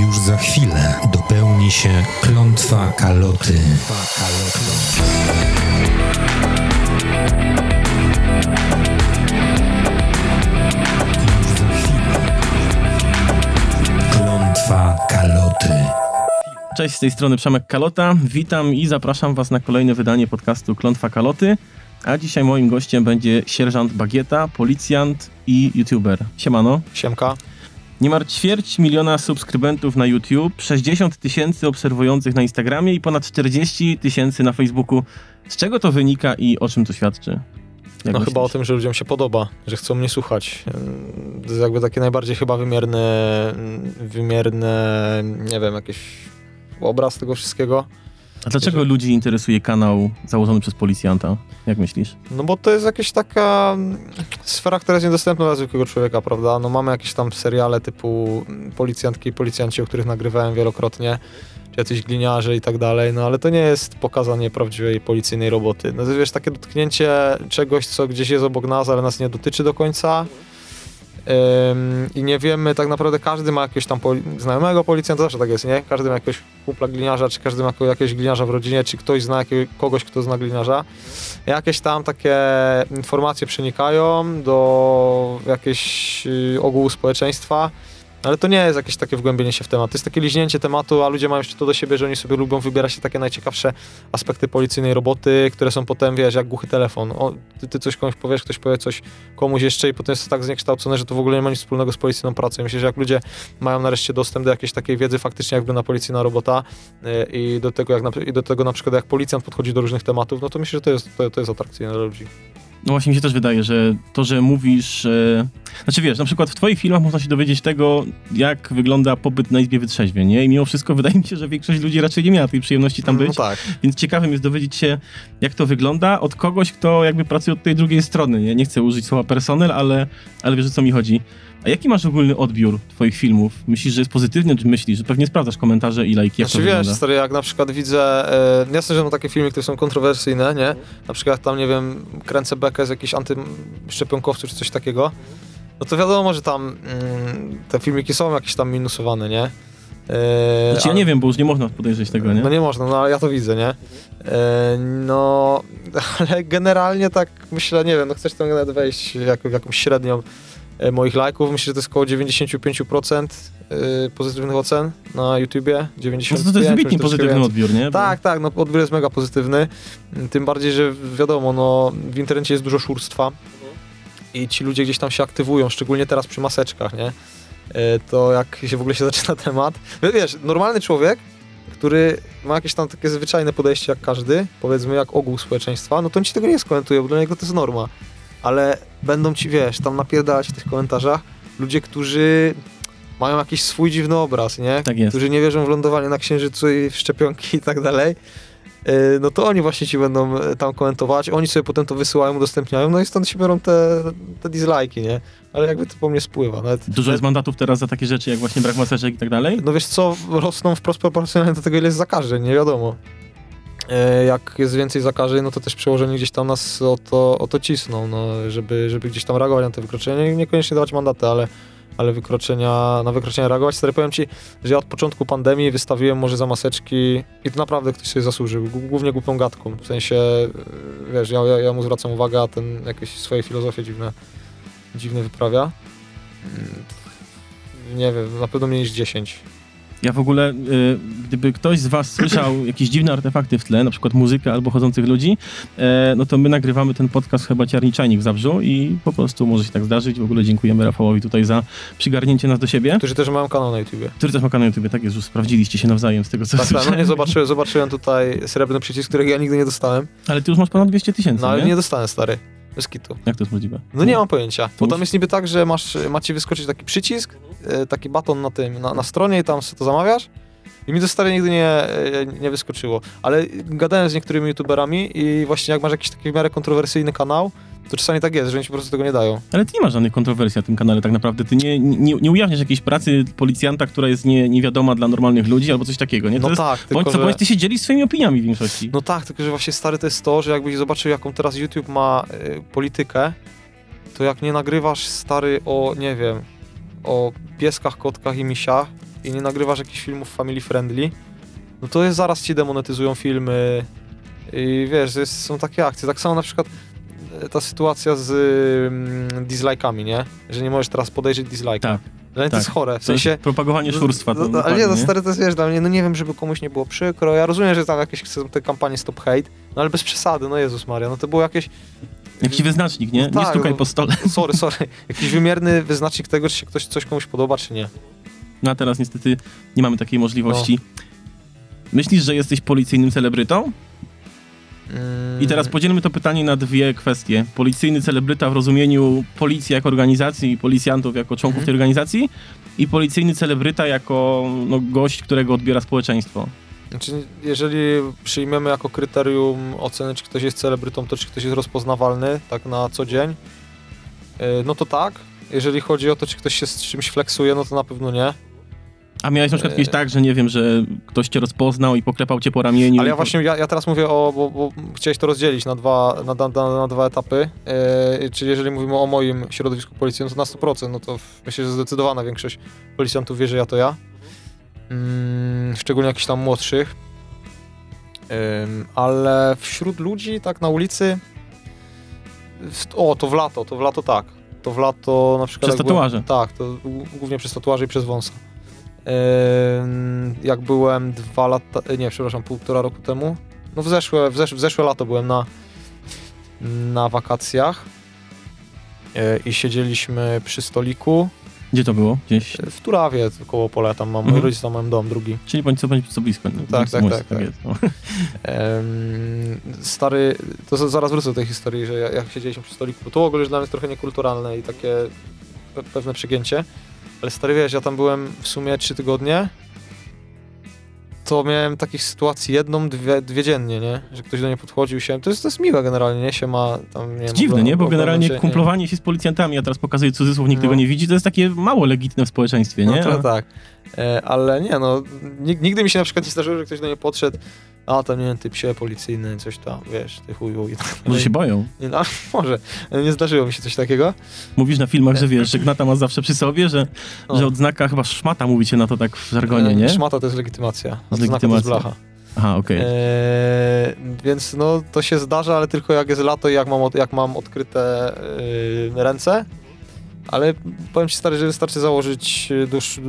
Już za chwilę dopełni się klątwa kaloty. Już za chwilę. Klątwa kaloty. Cześć, z tej strony Przemek Kalota. Witam i zapraszam Was na kolejne wydanie podcastu Klątwa Kaloty. A dzisiaj moim gościem będzie sierżant Bagieta, policjant i youtuber. Siemano. Siemka. Niemal ćwierć miliona subskrybentów na YouTube, 60 tysięcy obserwujących na Instagramie i ponad 40 tysięcy na Facebooku. Z czego to wynika i o czym to świadczy? Jak No myślisz? chyba o tym, że ludziom się podoba, że chcą mnie słuchać. To jest jakby takie najbardziej chyba wymierne, wymierne, nie wiem, jakiś obraz tego wszystkiego. A dlaczego ludzi interesuje kanał założony przez policjanta? Jak myślisz? No bo to jest jakaś taka sfera, która jest niedostępna dla zwykłego człowieka, prawda? No mamy jakieś tam seriale typu policjantki i policjanci, o których nagrywałem wielokrotnie, czy jacyś gliniarze i tak dalej, no ale to nie jest pokazanie prawdziwej policyjnej roboty. No to jest wiesz, takie dotknięcie czegoś, co gdzieś jest obok nas, ale nas nie dotyczy do końca. I nie wiemy, tak naprawdę każdy ma jakiegoś tam poli- znajomego policjanta, zawsze tak jest, nie? Każdy ma jakiegoś kupla gliniarza, czy każdy ma jakiegoś gliniarza w rodzinie, czy ktoś zna jakiego, kogoś, kto zna gliniarza. Jakieś tam takie informacje przenikają do jakiegoś y, ogółu społeczeństwa, ale to nie jest jakieś takie wgłębienie się w temat. To jest takie liźnięcie tematu, a ludzie mają jeszcze to do siebie, że oni sobie lubią wybierać takie najciekawsze aspekty policyjnej roboty, które są potem, wiesz, jak głuchy telefon. O, ty, ty coś komuś powiesz, ktoś powie coś komuś jeszcze i potem jest to tak zniekształcone, że to w ogóle nie ma nic wspólnego z policyjną pracą. Myślę, że jak ludzie mają nareszcie dostęp do jakiejś takiej wiedzy faktycznie, jak wygląda policyjna robota y, i do tego, jak na, i do tego na przykład jak policjant podchodzi do różnych tematów, no to myślę, że to jest, to, to jest atrakcyjne dla ludzi. No właśnie mi się też wydaje, że to, że mówisz... E... Znaczy wiesz, na przykład w twoich filmach można się dowiedzieć tego, jak wygląda pobyt na Izbie Wytrzeźwień, nie? I mimo wszystko wydaje mi się, że większość ludzi raczej nie miała tej przyjemności tam być. No tak. Więc ciekawym jest dowiedzieć się, jak to wygląda od kogoś, kto jakby pracuje od tej drugiej strony, nie? Nie chcę użyć słowa personel, ale, ale wiesz, o co mi chodzi. A jaki masz ogólny odbiór twoich filmów? Myślisz, że jest pozytywny, czy myślisz, że pewnie sprawdzasz komentarze i lajki, jak Znaczy to wiesz, wygląda? stary, jak na przykład widzę, e, jasne, że mam takie filmy, które są kontrowersyjne, nie? Na przykład tam, nie wiem, kręcę bekę z jakichś antyszczepionkowców czy coś takiego, no to wiadomo, że tam mm, te filmiki są jakieś tam minusowane, nie? E, Znaczy ja nie wiem, bo już nie można podejrzeć tego, nie? No nie można, no ale ja to widzę, nie? E, no, ale generalnie tak myślę, nie wiem, no chcesz tam wejść jako, w jakąś średnią moich lajków, myślę, że to jest około 95% e, pozytywnych ocen na YouTubie, 95, No to, to jest wybitnie pozytywny więcej. odbiór, nie? Bo- Tak, tak, no odbiór jest mega pozytywny, tym bardziej, że wiadomo, no w internecie jest dużo szurstwa i ci ludzie gdzieś tam się aktywują, szczególnie teraz przy maseczkach, nie? E, To jak się w ogóle się zaczyna temat. Wiesz, normalny człowiek, który ma jakieś tam takie zwyczajne podejście jak każdy, powiedzmy jak ogół społeczeństwa, no to on ci tego nie skomentuje, bo dla niego to jest norma. Ale będą ci, wiesz, tam napierdalać w tych komentarzach ludzie, którzy mają jakiś swój dziwny obraz, nie? Tak. Którzy nie wierzą w lądowanie na Księżycu i w szczepionki i tak dalej. E, No to oni właśnie ci będą e, tam komentować, oni sobie potem to wysyłają, udostępniają, no i stąd się biorą te, te dislike'i, nie? Ale jakby to po mnie spływa. Nawet, Dużo jest mandatów teraz za takie rzeczy, jak właśnie brak maseczek i tak dalej? no wiesz co, rosną wprost proporcjonalnie do tego, ile jest zakażeń, nie wiadomo. E, Jak jest więcej zakażeń, no to też przełożeni gdzieś tam nas o to, o to cisną, no, żeby, żeby gdzieś tam reagować na te wykroczenia. Nie- Niekoniecznie dawać mandaty, ale, ale wykroczenia, na wykroczenia reagować. Stary, powiem ci, że ja od początku pandemii wystawiłem może za maseczki i to naprawdę ktoś sobie zasłużył, głównie głupią gadką. W sensie, e, wiesz, ja, ja, ja mu zwracam uwagę, a ten jakieś swoje filozofie dziwne, dziwne wyprawia. Mm, Nie wiem, na pewno mniej niż 10. Ja w ogóle, y, gdyby ktoś z was słyszał jakieś dziwne artefakty w tle, na przykład muzykę albo chodzących ludzi, e, no to my nagrywamy ten podcast chyba Ciarni Czajnik w Zabrzu i po prostu może się tak zdarzyć. W ogóle dziękujemy Rafałowi tutaj za przygarnięcie nas do siebie. Którzy też mają kanał na YouTubie. Który też ma kanał na YouTube, tak jest, już sprawdziliście się nawzajem z tego, co Tak, tak, no słyszałem. nie zobaczyłem, zobaczyłem tutaj srebrny przycisk, którego ja nigdy nie dostałem. Ale ty już masz ponad 200 tysięcy, No ale nie? nie dostałem, stary. Bez kitu. Jak to jest możliwe? No nie mam pojęcia. Bo już- tam jest niby tak, że masz, macie wyskoczyć taki przycisk, e, taki baton na tym, na, na stronie i tam sobie to zamawiasz. I mi to stary nigdy nie, e, nie wyskoczyło. Ale gadałem z niektórymi youtuberami i właśnie jak masz jakiś taki w miarę kontrowersyjny kanał, to czasami tak jest, że oni ci po prostu tego nie dają. Ale ty nie masz żadnych kontrowersji na tym kanale tak naprawdę. Ty nie, nie, nie ujawniasz jakiejś pracy policjanta, która jest nie, niewiadoma dla normalnych ludzi albo coś takiego, nie? To No jest, tak, bądź tylko co że... bądź ty się dzielisz swoimi opiniami w większości. No tak, tylko że właśnie stary to jest to, że jakbyś zobaczył jaką teraz YouTube ma y, politykę, to jak nie nagrywasz stary o, nie wiem, o pieskach, kotkach i misiach i nie nagrywasz jakichś filmów family friendly, no to jest zaraz ci demonetyzują filmy i wiesz, jest, są takie akcje. Tak samo na przykład ta sytuacja z mm, dislike'ami, nie? Że nie możesz teraz podejrzeć dislike'a. Tak. Dla mnie to tak. jest chore. W To sensie... propagowanie szurstwa. No, To, no, ale nie, no dokładnie, stary, to jest, wiesz, dla mnie, no nie wiem, żeby komuś nie było przykro. Ja rozumiem, że tam jakieś są te kampanie Stop Hate, no ale bez przesady, no Jezus Maria, no to było jakieś, Jakiś wyznacznik, nie? No nie tak, stukaj no- po stole. sorry, sorry, jakiś wymierny wyznacznik tego, czy się ktoś, coś komuś podoba, czy nie. No a teraz niestety nie mamy takiej możliwości. No. Myślisz, że jesteś policyjnym celebrytą? I teraz podzielmy to pytanie na dwie kwestie. Policyjny celebryta w rozumieniu policji jako organizacji i policjantów jako członków Mhm. tej organizacji i policyjny celebryta jako no, gość, którego odbiera społeczeństwo. Znaczy, jeżeli przyjmiemy jako kryterium oceny, czy ktoś jest celebrytą, to czy ktoś jest rozpoznawalny, tak na co dzień, yy, no to tak. Jeżeli chodzi o to, czy ktoś się z czymś flexuje, no to na pewno nie. A miałeś na przykład Eee. kiedyś tak, że nie wiem, że ktoś cię rozpoznał i poklepał cię po ramieniu. Ale ja właśnie, ja, ja teraz mówię o, bo, bo chciałeś to rozdzielić na dwa, na, na, na, dwa etapy, yy, czyli jeżeli mówimy o moim środowisku policyjnym, to na 100%, no to myślę, że zdecydowana większość policjantów wie, że ja to ja. Mm, szczególnie jakichś tam młodszych. Ale wśród ludzi, tak na ulicy, o, to w lato, to w lato tak. To w lato na przykład... Przez jak byłem- tatuaże. Tak, to głównie przez tatuaże i przez wąsa. Jak byłem dwa lata, nie, przepraszam, półtora roku temu, no w zeszłe, w zeszłe, w zeszłe lato byłem na, na wakacjach yy, i siedzieliśmy przy stoliku Gdzie to było? Gdzieś. w Turawie, koło pola, tam mam, Mhm. rodzice tam mają dom drugi. Czyli bądź co bądź co blisko. nie? Tak, tak, tak, tak. jest, no. Stary, to zaraz wrócę do tej historii, że ja- jak siedzieliśmy przy stoliku, to w ogóle już dla mnie jest trochę niekulturalne i takie pe pewne przegięcie, ale stary, wiesz, ja tam byłem w sumie trzy tygodnie, to miałem takich sytuacji jedną, dwie, dwie dziennie, nie? Że ktoś do mnie podchodził się, to jest, to jest miłe generalnie, nie? Się ma tam, nie Dziwne, nie? Bo generalnie się, nie? kumplowanie się z policjantami, ja teraz pokazuję cudzysłów, nikt No. tego nie widzi, to jest takie mało legitne w społeczeństwie, nie? No to A- tak. E, ale nie, no, nig- nigdy mi się na przykład nie zdarzyło, że ktoś do mnie podszedł, a tam, nie wiem, ty psie policyjny, coś tam, wiesz, ty chuju i tak Może się boją. Nie, no, może. Nie zdarzyło mi się coś takiego. Mówisz na filmach, że wiesz, że gnata ma zawsze przy sobie, że, No. że odznaka chyba szmata mówicie na to tak w żargonie, E, nie? Szmata to jest legitymacja. A to jest blacha. Aha, okej. E, więc no, to się zdarza, ale tylko jak jest lato i jak mam, od, jak mam odkryte ręce. Ale powiem ci stary, że wystarczy założyć e, dusz,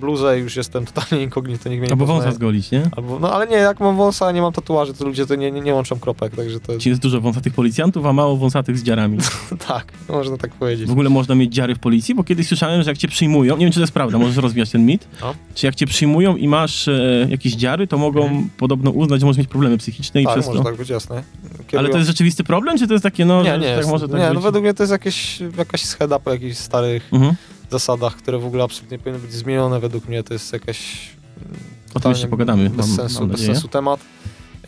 bluzę i już jestem totalnie inkognito, nikt mnie nie Albo wąsa poznaje. zgolić, nie? Albo, no ale nie, jak mam wąsa, a nie mam tatuaży, to ludzie to nie, nie, nie łączą kropek, także to Czy jest dużo wąsatych policjantów, a mało wąsatych z dziarami? tak, można tak powiedzieć. W ogóle można mieć dziary w policji? Bo kiedyś słyszałem, że jak cię przyjmują, nie wiem czy to jest prawda, możesz rozwijać ten mit, No. czy jak cię przyjmują i masz e, jakieś dziary, to mogą Mhm. podobno uznać, że możesz mieć problemy psychiczne i tak, przez może to... tak być, jasne. Ale Kierują- to jest rzeczywisty problem, czy to jest takie, no, nie, nie, tak jest, może tak nie być? no według mnie to jest jakieś, jakaś scheda po jakichś starych Mhm. zasadach, które w ogóle absolutnie powinny być zmienione według mnie, to jest jakaś mm, O tym jeszcze totalnie pogadamy, bez mam- sensu, mam bez sensu temat.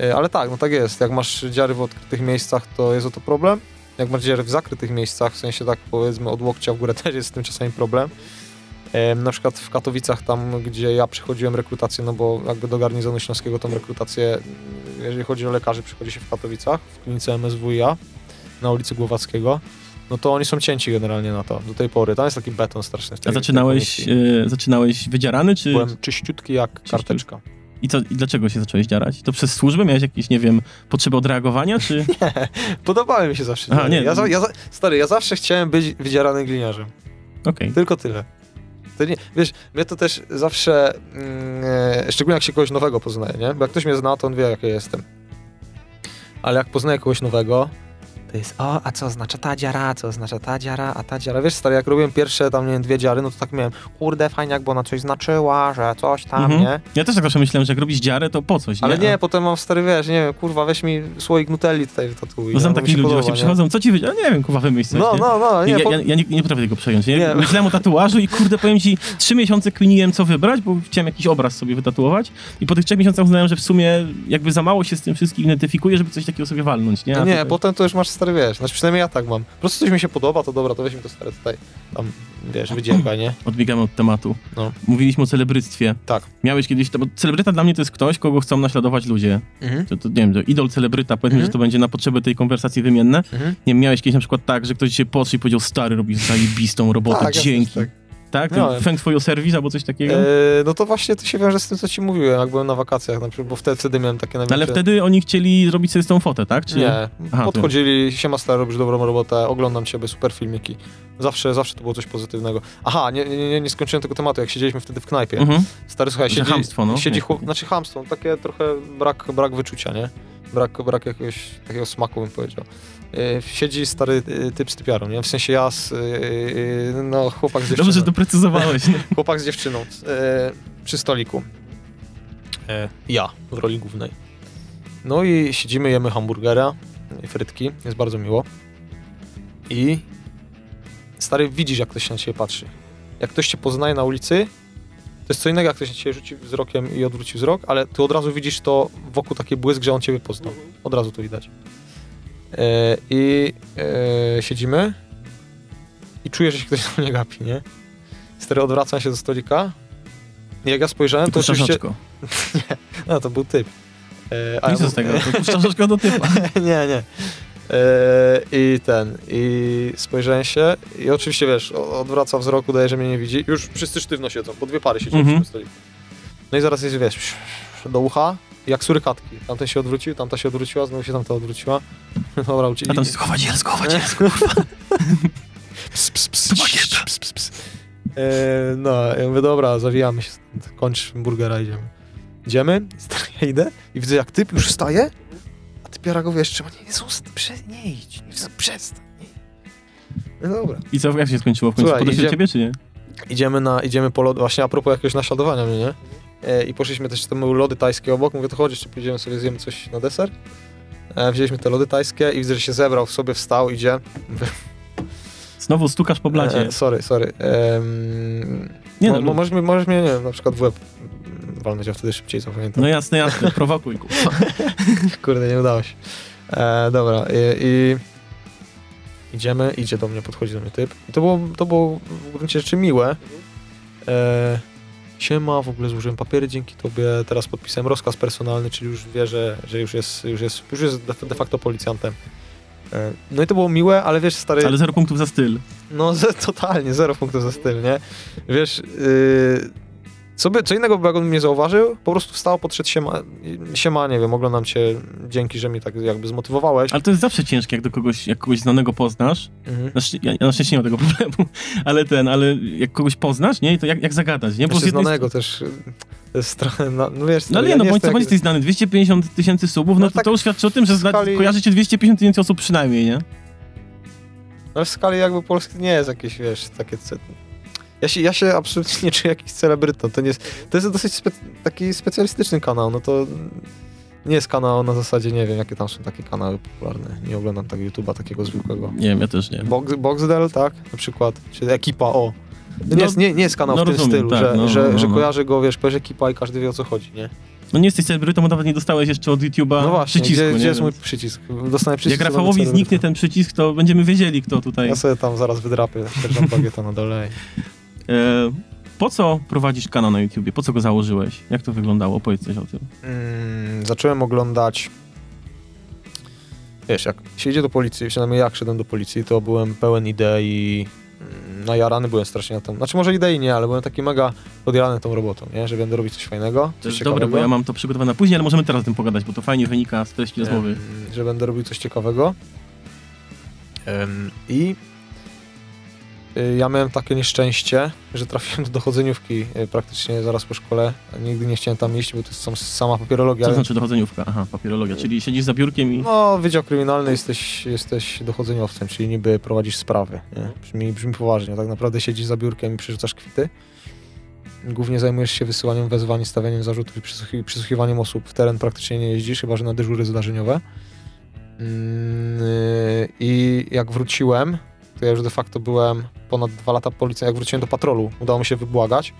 E, Ale tak, no tak jest, jak masz dziary w odkrytych miejscach, to jest o to problem. Jak masz dziary w zakrytych miejscach, w sensie tak powiedzmy od łokcia w górę też jest z tym czasami problem. Na przykład w Katowicach, tam gdzie ja przychodziłem rekrutację, no bo jakby do garnizonu śląskiego tą rekrutację, jeżeli chodzi o lekarzy, przychodzi się w Katowicach, w klinice MSWiA na ulicy Głowackiego, no to oni są cięci generalnie na to, do tej pory. Tam jest taki beton straszny. tej- A zaczynałeś, e, zaczynałeś wydzierany, czy... Byłem czyściutki jak karteczka. I, co, I dlaczego się zacząłeś dziarać? To przez służbę? Miałeś jakieś, nie wiem, potrzeby odreagowania, czy... Podobały mi się zawsze. Aha, nie. Ja, ja, stary, ja zawsze chciałem być wydzieranym gliniarzem. Okej. Tylko tyle. To nie, wiesz, mnie to też zawsze, e, szczególnie jak się kogoś nowego poznaje, nie? Bo jak ktoś mnie zna, to on wie, jaki ja jestem. Ale jak poznaję kogoś nowego, to jest, o, a co oznacza ta dziara, co oznacza ta dziara, a ta dziara. Wiesz, stary, jak robiłem pierwsze tam, nie wiem, dwie dziary, no to tak miałem, kurde, fajnie, jakby ona coś znaczyła, że coś tam, Mhm. nie? Ja też tak zawsze myślałem, że jak robisz dziarę, to po coś, Ale A- nie, potem mam stary, wiesz, nie wiem, kurwa, weź mi słoik nutelli tutaj wytatuuj. No znam nie? Takich ludzi, właśnie nie? przychodzą, co ci wyjdzie? Ja nie wiem, kurwa, wymyśl No, nie? no, no, nie, ja, po- ja, ja nie, nie potrafię tego przejąć. Nie? Nie. Myślałem o tatuażu i kurde, powiem ci, trzy miesiące kminiłem, co wybrać, bo chciałem jakiś obraz sobie wytatuować i po tych trzech miesiącach uznałem, że w sumie jakby za mało się z tym wszystkim identyfikuję, żeby coś takiego sobie walnąć, nie? A Nie, tutaj- potem to już masz stary, wiesz, znaczy przynajmniej ja tak mam. Po prostu coś mi się podoba, to dobra, to weź mi to stare tutaj, tam, wiesz, wydziergaj, nie? Odbiegamy od tematu. No. Mówiliśmy o celebryctwie. Tak. Miałeś kiedyś, to, bo celebryta dla mnie to jest ktoś, kogo chcą naśladować ludzie. Mhm. To, to nie wiem, to idol celebryta, powiedzmy, Mhm. że to będzie na potrzeby tej konwersacji wymienne. Mhm. Nie wiem, miałeś kiedyś na przykład tak, że ktoś cię podszedł i powiedział, stary, robisz zajebistą robotę, Tak, dzięki. tak. Tak? Ten Miałem. Thanks for your service albo coś takiego? E, no to właśnie to się wiąże z tym, co ci mówiłem, jak byłem na wakacjach, na przykład, bo wtedy, wtedy miałem takie największe... Ale wtedy oni chcieli zrobić sobie z tą fotę, tak? Czy... Nie, Aha, to- podchodzili, siema stary, robisz dobrą robotę, oglądam ciebie, super filmiki. Zawsze, zawsze to było coś pozytywnego. Aha, nie, nie, nie, nie skończyłem tego tematu, jak siedzieliśmy wtedy w knajpie. Mhm. Stary, słuchaj, siedzi, chamstwo, no. siedzi chłop, znaczy chamstwo, takie trochę brak, brak wyczucia, nie? Brak, brak jakiegoś takiego smaku, bym powiedział. E, siedzi stary e, typ z typiarą, nie? W sensie ja z, e, no chłopak z dziewczyną. Dobrze, doprecyzowałeś. Chłopak z dziewczyną przy stoliku. Ja w roli głównej. No i siedzimy, jemy hamburgera i frytki. Jest bardzo miło. I stary, widzisz, jak ktoś na ciebie patrzy. Jak ktoś cię poznaje na ulicy, to jest co innego, jak ktoś na ciebie rzuci wzrokiem i odwróci wzrok, ale ty od razu widzisz to wokół taki błysk, że on ciebie poznał. Od razu to widać. E, I e, siedzimy i czuję, że się ktoś na mnie gapi, nie? Stary, odwracam się do stolika. I jak ja spojrzałem, to oczywiście... oczko. No, to był typ. E, No i co ja z tego? To do typa. nie, nie. E, I ten, i spojrzałem się i oczywiście, wiesz, odwraca wzrok, udaje, że mnie nie widzi. Już wszyscy sztywno siedzą, po dwie pary siedzą Mhm. przy stoliku. No i zaraz jest, wiesz, do ucha, jak surykatki. Tamten się odwrócił, tamta się odwróciła, znowu się tamta odwróciła. Dobra, uciekli. A tam jest chować jelsko, chować jelsko. Ps, ps, ps, To ps, ps, ps, ps. E, no, ja mówię, dobra, zawijamy się, kończ burgera, idziemy. Idziemy, ja idę i widzę, jak typ już wstaje, a typiara go wiesz, trzyma, nie, nie, zostań, prze, nie idź, nie, przestań. Nie. No dobra. I co, jak się skończyło? W końcu Słuchaj, ciebie, czy nie? Idziemy na, idziemy po lody, właśnie a propos jakiegoś naśladowania mnie, nie? E, I poszliśmy też, tam były lody tajskie obok, mówię, to chodź, jeszcze pójdziemy sobie, zjemy coś na deser. E, wzięliśmy te lody tajskie i widzę, że się zebrał, sobie wstał, idzie. Znowu stukasz po blacie. E, sorry, sorry. Ehm, Nie no, lub- możesz, mi, możesz mnie, nie wiem, na przykład w łeb walnąć, ja wtedy szybciej zapamiętam. No jasne, jasne, prowokuj. kurwa. Kurde, nie udało się. E, dobra, i, i idziemy, idzie do mnie, podchodzi do mnie typ. I to było, to było w gruncie rzeczy miłe. E, siema, w ogóle złożyłem papiery dzięki tobie, teraz podpisałem rozkaz personalny, czyli już wie, że, że już jest, już jest, już jest de, facto policjantem. E, no i to było miłe, ale wiesz, stary... Ale zero punktów za styl. No ze, totalnie, zero punktów za styl, nie? Wiesz, yy, co, by, co innego by jak on mnie zauważył, po prostu wstał, podszedł siema, siema, nie wiem, oglądam cię, dzięki, że mnie tak jakby zmotywowałeś. Ale to jest zawsze ciężkie, jak do kogoś, jak kogoś znanego poznasz. Mhm. Znaczy, ja, ja na szczęście nie mam tego problemu, ale ten, ale jak kogoś poznasz, nie, to jak, jak zagadać, nie? Bo z jednej znanego też, y, to jest trochę, no, no wiesz... No ale ja nie, no bądź co bądź jak- jesteś znany, 250 tysięcy subów, no, No to tak to już świadczy o tym, że skali- kojarzy cię 250 tysięcy osób przynajmniej, nie? Ale w skali jakby polskiej nie jest jakieś, wiesz, takie... Ja się, ja się absolutnie nie czuję jakiś celebrytą, to nie jest... To jest dosyć spe, taki specjalistyczny kanał, no to... Nie jest kanał na zasadzie, nie wiem, jakie tam są takie kanały popularne. Nie oglądam tak YouTube'a takiego zwykłego. Nie wiem, ja też nie. Box, Boxdel, tak? Na przykład. Czy ekipa, o. To No, nie, jest, nie, nie jest kanał no w tym rozumiem, stylu, tak, że, no, że, no, że no. kojarzy go, wiesz, kojarzy ekipa i każdy wie o co chodzi, nie? No nie jesteś celebrytą, bo nawet nie dostałeś jeszcze od YouTube'a No właśnie, przycisku, gdzie, nie? gdzie jest mój przycisk? Dostanę przycisk. Jak Rafałowi zniknie ten przycisk, to będziemy wiedzieli, kto tutaj... Ja sobie tam zaraz wydrapię bagieta na dole. i- po co prowadzisz kanał na YouTubie? Po co go założyłeś? Jak to wyglądało? Opowiedz coś o tym. Mm, zacząłem oglądać... Wiesz, jak się idzie do policji, przynajmniej jak szedłem do policji, to byłem pełen idei, mm, najarany byłem strasznie na tą... Znaczy może idei nie, ale byłem taki mega podjarany tą robotą, nie? Że będę robić coś fajnego, To jest dobre, bo ja mam to przygotowane później, ale możemy teraz o tym pogadać, bo to fajnie wynika z treści rozmowy. Że będę robił coś ciekawego. Em, I ja miałem takie nieszczęście, że trafiłem do dochodzeniówki y, praktycznie zaraz po szkole. Nigdy nie chciałem tam iść, bo to jest sam, sama papierologia. Co ale- znaczy dochodzeniówka? Aha, papierologia, czyli siedzisz za biurkiem i... No, Wydział Kryminalny jesteś, jesteś dochodzeniowcem, czyli niby prowadzisz sprawy. Nie? Brzmi, brzmi poważnie, tak naprawdę siedzisz za biurkiem i przerzucasz kwity. Głównie zajmujesz się wysyłaniem wezwań, stawianiem zarzutów i przysłuchi- przysłuchiwaniem osób. W teren praktycznie nie jeździsz, chyba że na dyżury zdarzeniowe. Mm, yy, I jak wróciłem, ja już de facto byłem ponad dwa lata policjantem. Jak wróciłem do patrolu, udało mi się wybłagać.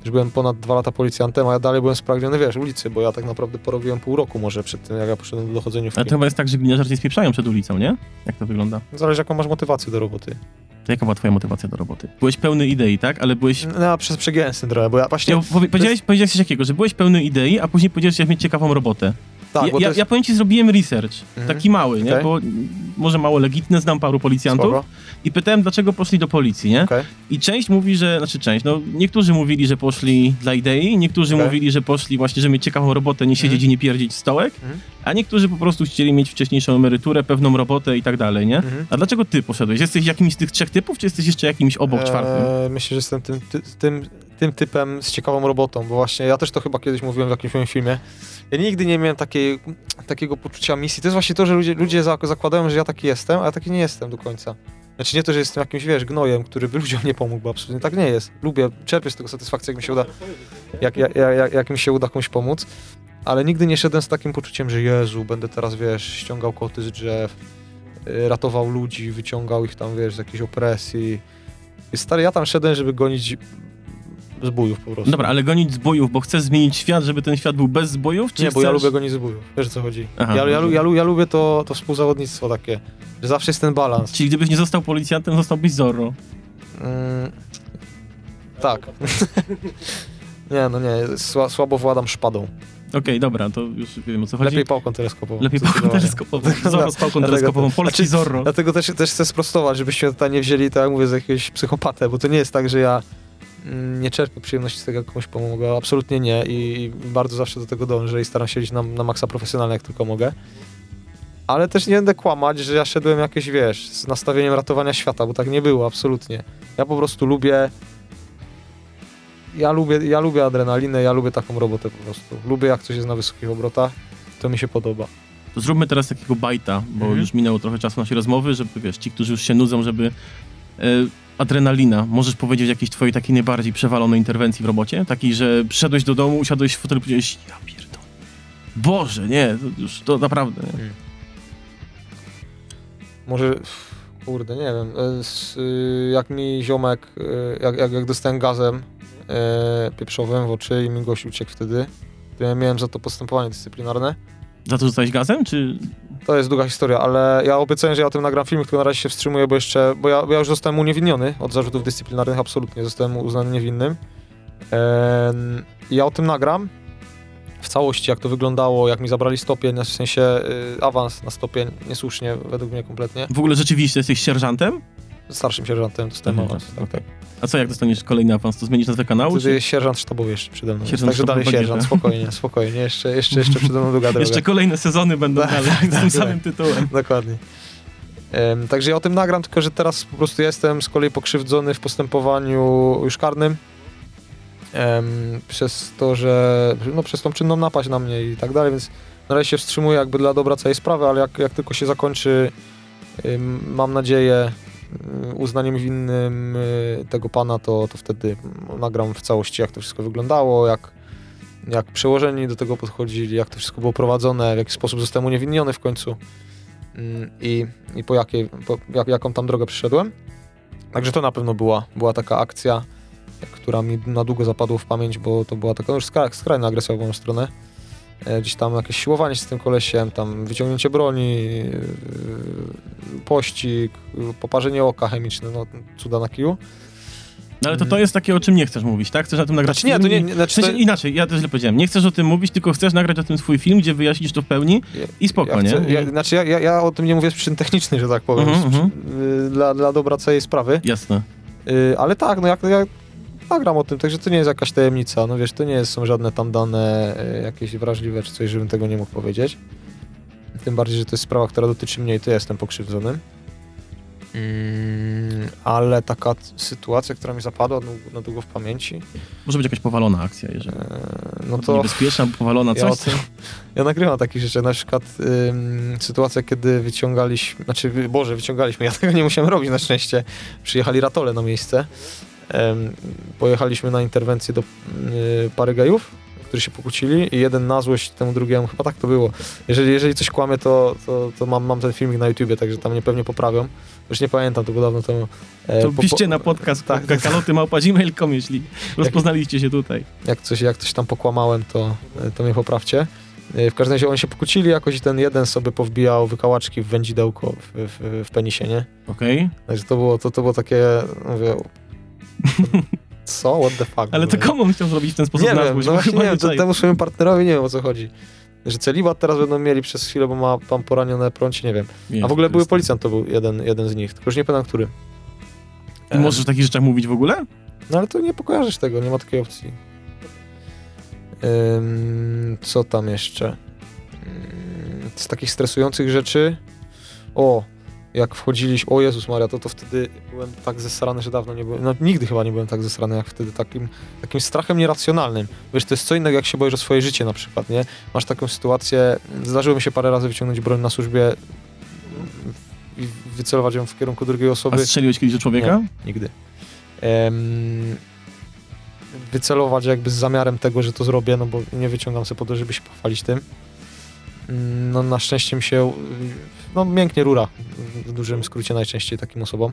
Już byłem ponad dwa lata policjantem, a ja dalej byłem spragniony, wiesz, ulicy, bo ja tak naprawdę porobiłem pół roku może przed tym, jak ja poszedłem do dochodzeniówki. Ale to chyba jest tak, że gliniarze nie spieprzają przed ulicą, nie? Jak to wygląda? Zależy jaką masz motywację do roboty. To jaka była twoja motywacja do roboty? Byłeś pełny idei, tak? Ale byłeś... No, przez przegięłem trochę, bo ja właśnie... Ja, powie, powiedziałeś, powiedziałeś coś takiego, że byłeś pełny idei, a później powiedziałeś, że mieć ciekawą robotę. Tak, ja, ja, jest... ja powiem ci, zrobiłem research, Mhm. taki mały, nie? Okej. Bo może mało legitny, znam paru policjantów i pytałem, dlaczego poszli do policji, nie? Okej. I część mówi, że, znaczy część, no niektórzy mówili, że poszli dla idei, niektórzy Okej. mówili, że poszli właśnie, żeby mieć ciekawą robotę, nie siedzieć Mhm. i nie pierdzić stołek, Mhm. a niektórzy po prostu chcieli mieć wcześniejszą emeryturę, pewną robotę i tak dalej, nie? Mhm. A dlaczego ty poszedłeś? Jesteś jakimś z tych trzech typów, czy jesteś jeszcze jakimś obok czwartym? Eee, myślę, że jestem tym, ty, tym, tym typem z ciekawą robotą, bo właśnie ja też to chyba kiedyś mówiłem w jakimś moim filmie. Ja nigdy nie miałem takiej, takiego poczucia misji. To jest właśnie to, że ludzie, ludzie zak- zakładają, że ja taki jestem, a ja taki nie jestem do końca. Znaczy nie to, że jestem jakimś, wiesz, gnojem, który by ludziom nie pomógł, bo absolutnie tak nie jest. Lubię, czerpię z tego satysfakcję, jak mi się uda, jak, jak, jak, jak mi się uda komuś pomóc, ale nigdy nie szedłem z takim poczuciem, że Jezu, będę teraz, wiesz, ściągał koty z drzew, y, ratował ludzi, wyciągał ich tam, wiesz, z jakiejś opresji. I stary, ja tam szedłem, żeby gonić zbójów po prostu. Dobra, ale gonić zbojów, bo chcesz zmienić świat, żeby ten świat był bez zbojów, czy Nie, bo chcesz... ja lubię gonić zbójów. Wiesz o co chodzi? Aha, ja, ja, ja, ja lubię to, to współzawodnictwo takie, że zawsze jest ten balans. Czyli gdybyś nie został policjantem, zostałbyś Zorro. Mm, tak. nie, no nie, sła, słabo władam szpadą. Okej, dobra, to już wiem o co chodzi. Lepiej pałką teleskopową. Lepiej pałką teleskopową. Zorro z pałką teleskopową, polski znaczy- Zorro. Dlatego też, też chcę sprostować, żebyście tutaj nie wzięli, tak jak mówię, z jakiegoś psychopatę, bo to nie jest tak, że ja nie czerpię przyjemności z tego, jak komuś pomogę. Absolutnie nie i, bardzo zawsze do tego dążę i staram się siedzieć na, na maksa profesjonalnie, jak tylko mogę. Ale też nie będę kłamać, że ja szedłem jakieś, wiesz, z nastawieniem ratowania świata, bo tak nie było, absolutnie. Ja po prostu lubię ja lubię, ja lubię adrenalinę, ja lubię taką robotę po prostu. Lubię, jak coś jest na wysokich obrotach, to mi się podoba. To zróbmy teraz takiego bajta, bo Mhm. już minęło trochę czasu naszej rozmowy, żeby, wiesz, ci, którzy już się nudzą, żeby... E, adrenalina. Możesz powiedzieć jakiejś twojej takiej najbardziej przewalonej interwencji w robocie? Takiej, że przyszedłeś do domu, usiadłeś w fotelu i powiedziałeś, ja pierdolę. Boże, nie, to już to naprawdę. Nie. Może, kurde, nie wiem, e, y, jak mi ziomek, y, jak, jak, jak dostałem gazem e, pieprzowym w oczy i mi gość uciekł wtedy, to ja miałem za to postępowanie dyscyplinarne. Za to zostałeś gazem, czy... To jest długa historia, ale ja obiecałem, że ja o tym nagram film, tylko na razie się wstrzymuję, bo jeszcze, bo ja, bo ja już zostałem uniewinniony od zarzutów dyscyplinarnych, absolutnie, zostałem uznany niewinnym. I ja o tym nagram w całości, jak to wyglądało, jak mi zabrali stopień, w sensie y, awans na stopień, niesłusznie według mnie kompletnie. W ogóle rzeczywiście jesteś sierżantem? Starszym sierżantem dostałem Mhm, awans. tak, Tak, tak. A co, jak dostaniesz kolejny awans, to zmienisz nazwę kanału? Wtedy Czy... jest sierżant sztabowy jeszcze przede mną. Sierżant Także dalej sierżant, spokojnie, spokojnie. Jeszcze, jeszcze, jeszcze przede mną długa droga. Jeszcze kolejne sezony będą Tak, dalej tak, z tym tak. samym tytułem. Dokładnie. Em, także ja o tym nagram, tylko że teraz po prostu jestem z kolei pokrzywdzony w postępowaniu już karnym. Em, przez to, że no, przez tą czynną napaść na mnie i tak dalej, więc na razie się wstrzymuję jakby dla dobra całej sprawy, ale jak, jak tylko się zakończy, ym, mam nadzieję, uznaniem winnym y, tego pana, to, to wtedy mm, nagram w całości, jak to wszystko wyglądało, jak, jak przełożeni do tego podchodzili, jak to wszystko było prowadzone, w jaki sposób zostałem uniewinniony w końcu mm, i, i po, jakiej, po jak, jaką tam drogę przyszedłem. Także to na pewno była, była taka akcja, która mi na długo zapadła w pamięć, bo to była taka no już skra, skrajna agresja w moją stronę. E, Gdzieś tam jakieś siłowanie się z tym kolesiem, tam wyciągnięcie broni, yy, pościg, poparzenie oka chemiczne, no cuda na kiju. No ale to to jest takie, o czym nie chcesz mówić, tak? Chcesz na tym nagrać Znaczy nie, to film nie, i- nie W znaczy to, sensie inaczej, ja też źle powiedziałem. Nie chcesz o tym mówić, tylko chcesz nagrać o tym swój film, gdzie wyjaśnisz to w pełni i spoko, ja chcę, ja, znaczy ja, ja, ja o tym nie mówię z przyczyn technicznych, że tak powiem, Mhm, z przyczyn- yy, dla, dla dobra całej sprawy. Jasne. Yy, ale tak, no jak ja nagram o tym, także to nie jest jakaś tajemnica, no wiesz, to nie są żadne tam dane yy, jakieś wrażliwe czy coś, żebym tego nie mógł powiedzieć. Tym bardziej, że to jest sprawa, która dotyczy mnie i to ja jestem pokrzywdzonym. Mm, ale taka sytuacja, która mi zapadła na, długo w pamięci, Może być jakaś powalona akcja, jeżeli yy, no to niebezpieczna, powalona ja, coś. tym, ja nagrywam takich rzeczy, na przykład ym, sytuacja, kiedy wyciągaliśmy, znaczy, Boże, wyciągaliśmy, ja tego nie musiałem robić na szczęście, przyjechali ratole na miejsce, pojechaliśmy na interwencję do y, pary gejów, którzy się pokłócili i jeden na złość temu drugiemu, chyba tak to było. Jeżeli, jeżeli coś kłamie, to, to, to mam, mam ten filmik na YouTubie, także tam mnie pewnie poprawią. Już nie pamiętam, to było dawno temu. E, To po- po- piszcie na podcast tak, kaloty.gmail.com, jeśli rozpoznaliście się tutaj. jak coś, jak coś tam pokłamałem, to, to mnie poprawcie. E, W każdym razie oni się pokłócili jakoś i ten jeden sobie powbijał wykałaczki w wędzidełko w, w, w penisie, nie? Okej? Także to było, to, to było takie, mówię, co? What the fuck? Ale to komu chciał zrobić w ten sposób Nie wiem, no chyba nie to, czai. temu swojemu partnerowi nie wiem o co chodzi. Że celibat teraz będą mieli przez chwilę, bo ma pan poranione prącie, nie wiem. Wiem, A w ogóle były policjant, to był jeden, jeden z nich, tylko już nie pamiętam który. Ty możesz o takich rzeczach mówić w ogóle? No ale to nie pokojarzysz tego, nie ma takiej opcji. Ym, co tam jeszcze? Ym, z takich stresujących rzeczy. O, jak wchodziliśmy. O Jezus Maria, to, to wtedy byłem tak zesrany, że dawno nie byłem. No nigdy chyba nie byłem tak zesrany jak wtedy, takim, takim strachem nieracjonalnym. Wiesz, to jest co innego, jak się boisz o swoje życie na przykład, nie? Masz taką sytuację. Zdarzyło mi się parę razy wyciągnąć broń na służbie i wycelować ją w kierunku drugiej A osoby. strzeliłeś kiedyś do człowieka? Nigdy. Em, wycelować jakby z zamiarem tego, że to zrobię, no bo nie wyciągam sobie po to, żeby się pochwalić tym. No na szczęście mi się, no mięknie rura, w dużym skrócie najczęściej takim osobom.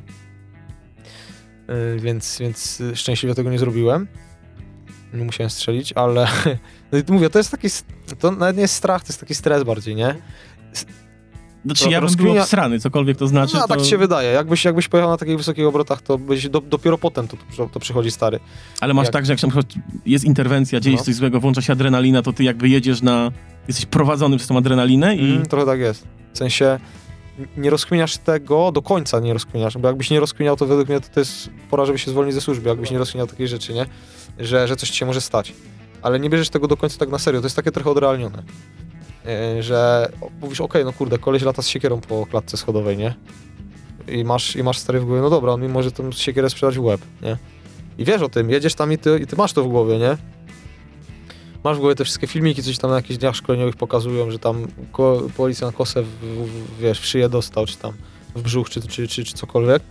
Y, Więc, więc szczęśliwie tego nie zrobiłem. Nie musiałem strzelić, ale no mówię, to jest taki, to nawet nie jest strach, to jest taki stres bardziej, nie? Znaczy ja bym był rozkminia- obsrany, cokolwiek to znaczy. no, a to... tak ci się wydaje. Jakbyś, jakbyś pojechał na takich wysokich obrotach, to byś do, dopiero potem to, to, przychodzi stary. Ale masz Jak- tak, że jak jest interwencja, dzieje się No. coś złego, włącza się adrenalina, to ty jakby jedziesz na... Jesteś prowadzony przez tą adrenalinę i... Mm, trochę tak jest. W sensie nie rozkminiasz tego do końca, nie rozkminiasz, bo jakbyś nie rozkminiał, to według mnie to, to jest pora, żeby się zwolnić ze służby, jakbyś nie rozkminiał takiej rzeczy, nie? Że, że coś ci się może stać. Ale nie bierzesz tego do końca tak na serio, to jest takie trochę odrealnione. Yy, że mówisz, okej, no kurde, koleś lata z siekierą po klatce schodowej, nie? I masz, I masz stary w głowie, no dobra, on mi może tą siekierę sprzedać w łeb, nie? I wiesz o tym, jedziesz tam i ty, i ty masz to w głowie, nie? Masz w głowie te wszystkie filmiki, coś tam na jakichś dniach szkoleniowych pokazują, że tam ko policjant kosę w, w, wiesz, w szyję dostał, czy tam w brzuch, czy, czy, czy, czy cokolwiek.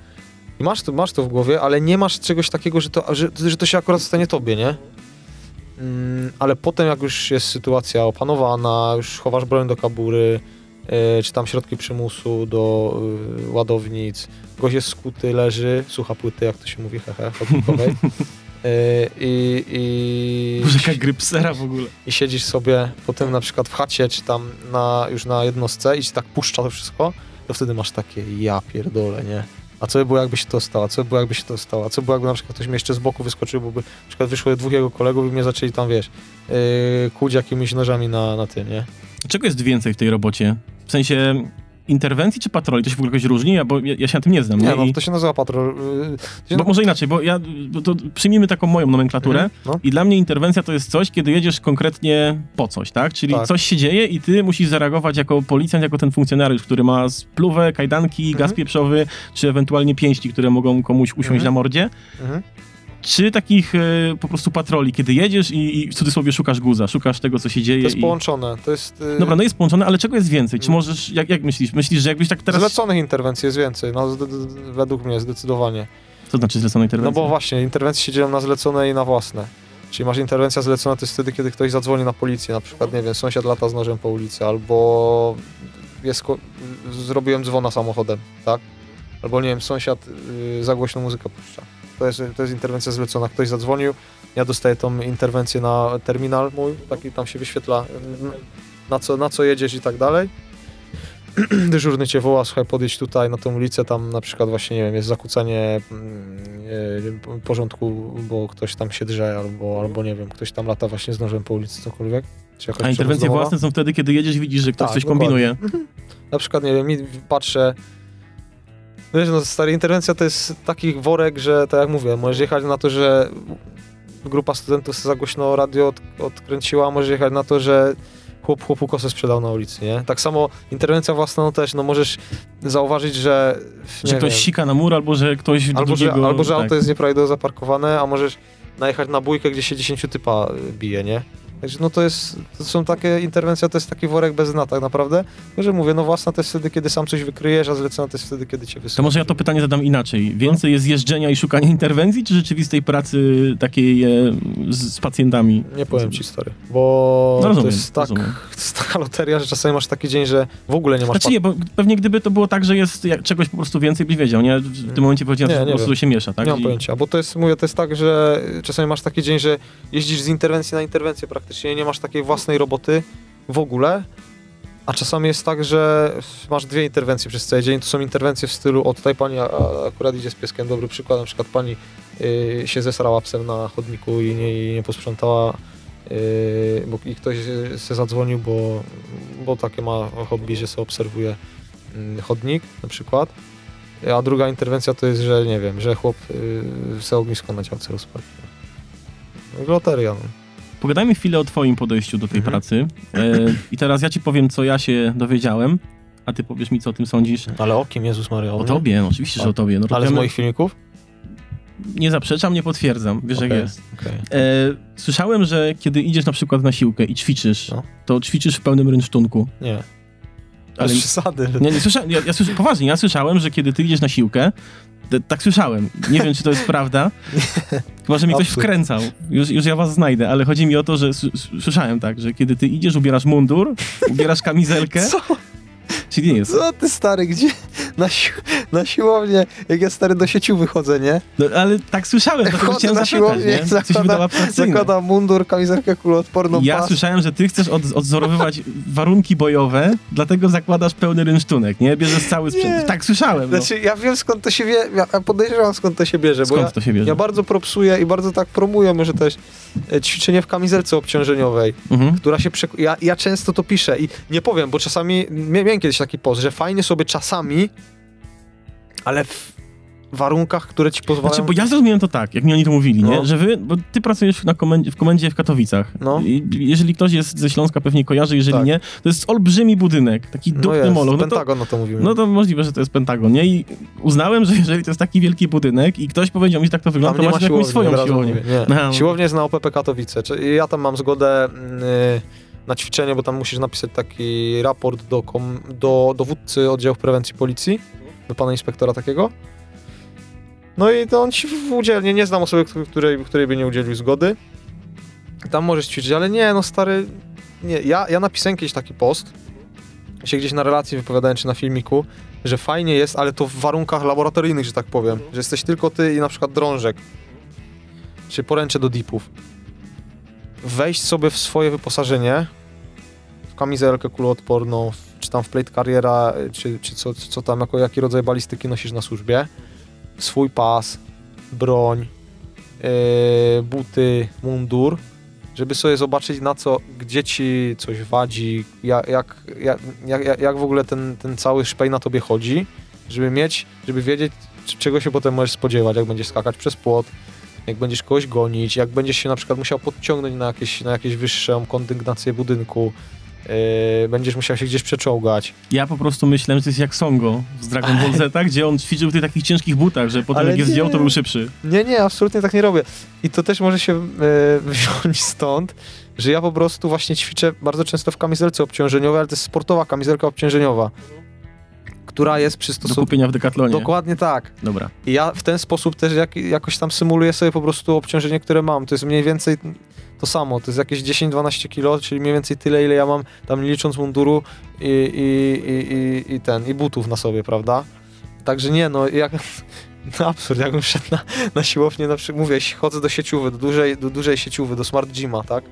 I masz to, masz to w głowie, ale nie masz czegoś takiego, że to, że, że to się akurat stanie tobie, nie? Mm, ale potem jak już jest sytuacja opanowana, już chowasz broń do kabury, e, czy tam środki przymusu do y, ładownic, gość jest skuty, leży, słucha płyty, jak to się mówi, hehe, chodnikowej. E, I, i, jaka grypsera w ogóle. i siedzisz sobie potem na przykład w chacie, czy tam na, już na jednostce i ci tak puszcza to wszystko, to wtedy masz takie ja pierdolę, nie? A co by było, jakby się to stało? A co by było, jakby się to stało? A co by było, jakby na przykład ktoś mnie jeszcze z boku wyskoczył, bo by na przykład wyszło dwóch jego kolegów i mnie zaczęli tam, wiesz, yy, kłuć jakimiś nożami na, na tym, nie? Czego jest więcej w tej robocie? W sensie interwencji czy patroli? To się w ogóle jakoś różni? Ja, bo ja, ja się na tym nie znam. Nie, Nie, no, I, to się nazywa patrol. To się bo, może inaczej, bo ja... Bo to przyjmijmy taką moją nomenklaturę. Mhm, no. I dla mnie interwencja to jest coś, kiedy jedziesz konkretnie po coś, tak? Czyli Tak. coś się dzieje i ty musisz zareagować jako policjant, jako ten funkcjonariusz, który ma spluwę, kajdanki, Mhm. gaz pieprzowy, czy ewentualnie pięści, które mogą komuś usiąść Mhm. na mordzie. Mhm. Czy takich e, po prostu patroli, kiedy jedziesz i, i w cudzysłowie szukasz guza, szukasz tego, co się dzieje. To jest i... połączone. To jest. Yy, Dobra, no jest połączone, ale czego jest więcej? Czy Mm. możesz, jak, jak myślisz? Myślisz, że jakbyś tak teraz... Zleconych interwencji jest więcej, no według mnie zdecydowanie. Co znaczy zlecona No interwencja? bo właśnie, interwencje się dzieją na zlecone i na własne. Czyli masz interwencja zlecona, to jest wtedy, kiedy ktoś zadzwoni na policję, na przykład, nie wiem, sąsiad lata z nożem po ulicy, albo jest zrobiłem dzwona samochodem, tak? Albo, nie wiem, sąsiad y, za głośno muzykę puszcza. To jest, to jest interwencja zlecona. Ktoś zadzwonił, ja dostaję tą interwencję na terminal mój, taki tam się wyświetla, y, na co, na co jedziesz i tak dalej. Dyżurny cię woła, słuchaj, podjedź tutaj na tą ulicę, tam na przykład właśnie, nie wiem, jest zakłócenie mm, e, porządku, bo ktoś tam się drze, albo, albo nie wiem, ktoś tam lata właśnie z nożem po ulicy, cokolwiek. A interwencje własne są wtedy, kiedy jedziesz widzisz, że ktoś Tak, coś dokładnie. kombinuje. Na przykład, nie wiem, patrzę, wiesz, no stary, interwencja to jest taki worek, że tak jak mówię, możesz jechać na to, że grupa studentów za głośno radio od, odkręciła, możesz jechać na to, że chłop chłopu kosę sprzedał na ulicy, nie? Tak samo interwencja własna, no też, no możesz zauważyć, że... Że ktoś wiem, sika na mur, albo że ktoś Albo że, drugiego... albo, że tak. auto jest nieprawidłowo zaparkowane, a możesz najechać na bójkę, gdzie się 10 typa bije, nie? Także no to jest, to są takie, interwencja to jest taki worek bez dna tak naprawdę, Tylko, że mówię, no własna to jest wtedy, kiedy sam coś wykryjesz, a zlecona to jest wtedy, kiedy cię To wysyła. może ja to pytanie zadam inaczej. Więcej jest jeżdżenia i szukania interwencji, czy rzeczywistej pracy takiej e, z, z pacjentami? Nie powiem ci, stary, bo No rozumiem, to, jest tak, to taka loteria, że czasami masz taki dzień, że w ogóle nie masz Znaczy nie, bo pewnie gdyby to było tak, że jest jak, czegoś po prostu więcej, byś wiedział, nie? W tym momencie powiedziałem, że po prostu wiem. to się miesza, tak? Nie mam I- pojęcia, bo to jest, mówię, to jest tak, że czasami masz taki dzień, że jeździsz z interwencji na interwencję praktycznie i nie masz takiej własnej roboty w ogóle, a czasami jest tak, że masz dwie interwencje przez cały dzień, to są interwencje w stylu, o tutaj pani akurat idzie z pieskiem, dobry przykład, na przykład pani y, się zesrała psem na chodniku i nie, i nie posprzątała yy, bo i ktoś se zadzwonił, bo, bo takie ma hobby, że sobie obserwuje mm, chodnik na przykład. A druga interwencja to jest, że nie wiem, że chłop yy, se ognisko na działce. No, loteria, no. Pogadajmy chwilę o twoim podejściu do tej Mhm. pracy. E, I teraz ja ci powiem, co ja się dowiedziałem, a ty powiesz mi, co o tym sądzisz. Ale o kim Jezus Maria? O mnie? tobie, no, oczywiście, że o tobie. No, Ale z moich filmików? Nie zaprzeczam, nie potwierdzam. Wiesz, jak Okej, jest. okej. E, słyszałem, że kiedy idziesz na przykład na siłkę i ćwiczysz, No. to ćwiczysz w pełnym rynsztunku. Nie. Ale przesady. nie, nie słyszałem, ja, ja słyszę, poważnie, ja słyszałem, że kiedy ty idziesz na siłkę, tak słyszałem. Nie wiem, czy to jest prawda. Chyba, że mi ktoś wkręcał. Już, już ja was znajdę, ale chodzi mi o to, że słyszałem tak, że kiedy ty idziesz, ubierasz mundur, ubierasz kamizelkę, Co? czyli nie jest. Co ty stary, gdzie? Na, si na siłownię, jak ja stary do sieciu wychodzę, nie? No, ale tak słyszałem, dlatego Chodzę chciałem na zapytać, siłownię, nie? Zakładam-. Zakładam mundur, kamizelkę kuloodporną, Ja pas. słyszałem, że ty chcesz od, odzorowywać warunki bojowe, dlatego zakładasz pełny rynsztunek, nie? Bierzesz cały sprzęt. Nie. Tak słyszałem. No. Znaczy, ja wiem skąd to się wie, ja podejrzewam skąd to się bierze, bo Skąd ja, to się bierze? ja bardzo propsuję i bardzo tak promuję może też e, ćwiczenie w kamizelce obciążeniowej, Mhm. która się ja, ja często to piszę i nie powiem, bo czasami, mia- miałem kiedyś taki post, że fajnie sobie czasami, ale w warunkach, które ci pozwalają... Znaczy, bo ja zrozumiałem to tak, jak mi oni to mówili, nie? No. Że wy, bo ty pracujesz na komendzie, w komendzie w Katowicach. No. I jeżeli ktoś jest ze Śląska, pewnie kojarzy, jeżeli Tak. nie, to jest olbrzymi budynek, taki no dupny jest, moloch. No to, Pentagon o to mówimy. no to możliwe, że to jest Pentagon, nie? I uznałem, że jeżeli to jest taki wielki budynek i ktoś powiedział mi, że tak to wygląda, to nie ma masz jakąś swoją siłownię. Nie. No. Siłownia jest na OPP Katowice. Ja tam mam zgodę mm, y, na ćwiczenie, bo tam musisz napisać taki raport do, kom, do dowódcy oddziału prewencji policji, do pana inspektora takiego. No i to on ci udzielnie, nie znam osoby, któ- której, której by nie udzielił zgody. Tam możesz ćwiczyć, ale nie, no stary, nie. Ja, ja napisałem kiedyś taki post, się gdzieś na relacji wypowiadałem, czy na filmiku, że fajnie jest, ale to w warunkach laboratoryjnych, że tak powiem, że jesteś tylko ty i na przykład drążek, czy poręcze do dipów. Wejść sobie w swoje wyposażenie, w kamizelkę kuloodporną, w- czy tam w plate carriera, y, czy, czy co, co tam, jako, jaki rodzaj balistyki nosisz na służbie, swój pas, broń, yy, buty, mundur, żeby sobie zobaczyć na co, gdzie ci coś wadzi, jak, jak, jak, jak, w ogóle ten, ten cały szpej na tobie chodzi, żeby mieć, żeby wiedzieć, czego się potem możesz spodziewać, jak będziesz skakać przez płot, jak będziesz kogoś gonić, jak będziesz się na przykład musiał podciągnąć na jakieś, na jakieś wyższą kondygnację budynku, yy, będziesz musiał się gdzieś przeczołgać. Ja po prostu myślałem, że to jest jak Songo z Dragon Ball Z, gdzie on ćwiczył w tych takich ciężkich butach, że potem Ale jak je zdjął, to był szybszy. Nie, nie, absolutnie tak nie robię. I to też może się e, wziąć stąd, że ja po prostu właśnie ćwiczę bardzo często w kamizelce obciążeniowej, ale to jest sportowa kamizelka obciążeniowa, która jest Do przystosowana. kupienia w Decathlonie. Dokładnie tak. Dobra. I ja w ten sposób też jak, jakoś tam symuluję sobie po prostu obciążenie, które mam. To jest mniej więcej to samo, to jest jakieś 10-12 kilo, czyli mniej więcej tyle, ile ja mam tam licząc munduru i, i, i, i, ten, i butów na sobie, prawda? Także nie, no jak... No absurd, jakbym szedł na, na siłownię, na przykład, mówię, chodzę do sieciówy, do dużej, do dużej sieciówy, do Smart Gyma, tak?